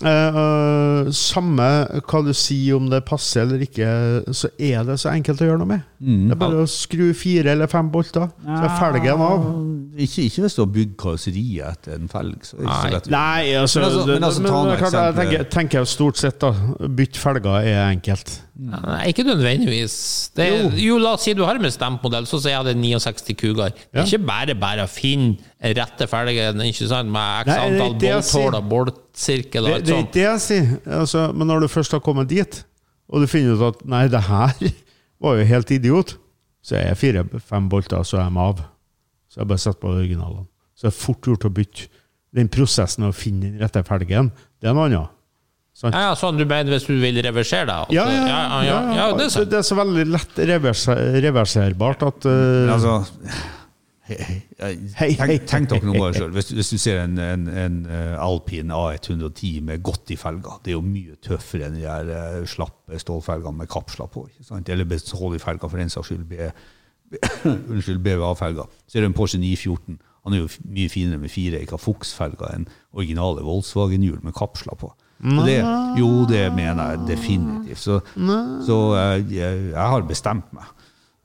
[SPEAKER 4] Eh, samme hva du sier om det passer eller ikke, så er det så enkelt å gjøre noe med. Det er bare å skru fire eller fem bolter, så er felgen av.
[SPEAKER 5] Ikke, ikke hvis du har bygd karosseriet etter en felg. Lett.
[SPEAKER 4] Nei, altså,
[SPEAKER 5] Men altså- men altså,
[SPEAKER 4] men klart, jeg tenker, stort sett, da. Bytte felger er enkelt.
[SPEAKER 1] Nei, ikke nødvendigvis. Det er, jo. la oss si du har en bestemt modell, så sier jeg det er 69 kuger. Det
[SPEAKER 4] Ja.
[SPEAKER 1] er ikke bare bare å finne rette sant, med x antall
[SPEAKER 4] jeg
[SPEAKER 1] bolthull og boltsirkel og
[SPEAKER 4] Det,
[SPEAKER 1] alt
[SPEAKER 4] det er ikke det jeg sier. Altså, men når du først har kommet dit, og du finner ut at nei, det her var jo helt idiot, så er jeg fire-fem bolter, så er de av. Så jeg bare setter på originalene. Så det er fort gjort å bytte. Den prosessen å finne den rette felgen, det er noe annet. Sant?
[SPEAKER 1] Ja, ja, sånn du mener hvis du vil reversere deg?
[SPEAKER 4] Ja, ja,
[SPEAKER 1] ja, ja, ja, det er
[SPEAKER 4] det er så veldig lett reverser, reverserbart at uh,
[SPEAKER 5] Men altså hei, hei,
[SPEAKER 4] Hei, hei.
[SPEAKER 5] tenk, tenk dere nå bare selv. Hvis, hvis du ser en, en, en alpin Alpine A110 med godt i felger, det er jo mye tøffere enn de der eh, slappe stålfelgene med kappslapp på. Ikke sant? Eller bestålig-felger, for den saks skyld. Be, Unnskyld, BVA-felger. Ser du en Porsche 914, han er jo mye finere med fire Eika Fuchs-felger enn originale Volkswagen-hjul med kapsler på. Det, jo, det mener jeg definitivt. Så, så jeg, jeg har bestemt meg.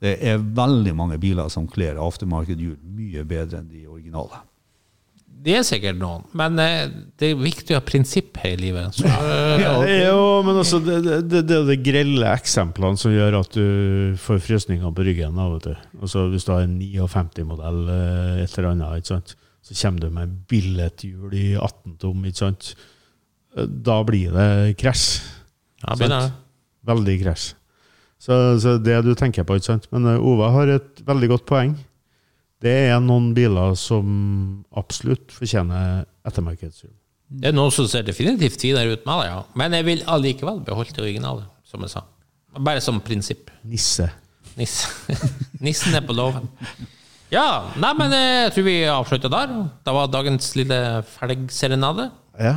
[SPEAKER 5] Det er veldig mange biler som kler aftermarket-hjul mye bedre enn de originale.
[SPEAKER 1] Det er sikkert noen, men eh, det er viktig å ha prinsipp her i livet. Så, eh,
[SPEAKER 4] Ja, jo, men altså, det, det, det, er de grelle eksemplene som gjør at du får frysninger på ryggen. Da, vet du. Altså, hvis du har en 59-modell, eh, et eller annet, ikke sant? så kommer du med billetthjul i 18 tom. Ikke sant? Da blir det krasj.
[SPEAKER 1] ja, begynner.
[SPEAKER 4] det. Veldig krasj. Så, så det du tenker på, ikke sant? Men eh, Ove har et veldig godt poeng. Det er noen biler som absolutt fortjener ettermarkedshjul.
[SPEAKER 1] Det er noen som ser definitivt finere ut med det, ja. Men jeg vil allikevel beholde det originale, som jeg sa. Bare som prinsipp.
[SPEAKER 4] Nisse.
[SPEAKER 1] Nisse. Nissen er på låven. Ja, nei, men eh, jeg tror vi avslutter der. Det var dagens lille felgserenade.
[SPEAKER 4] Ja.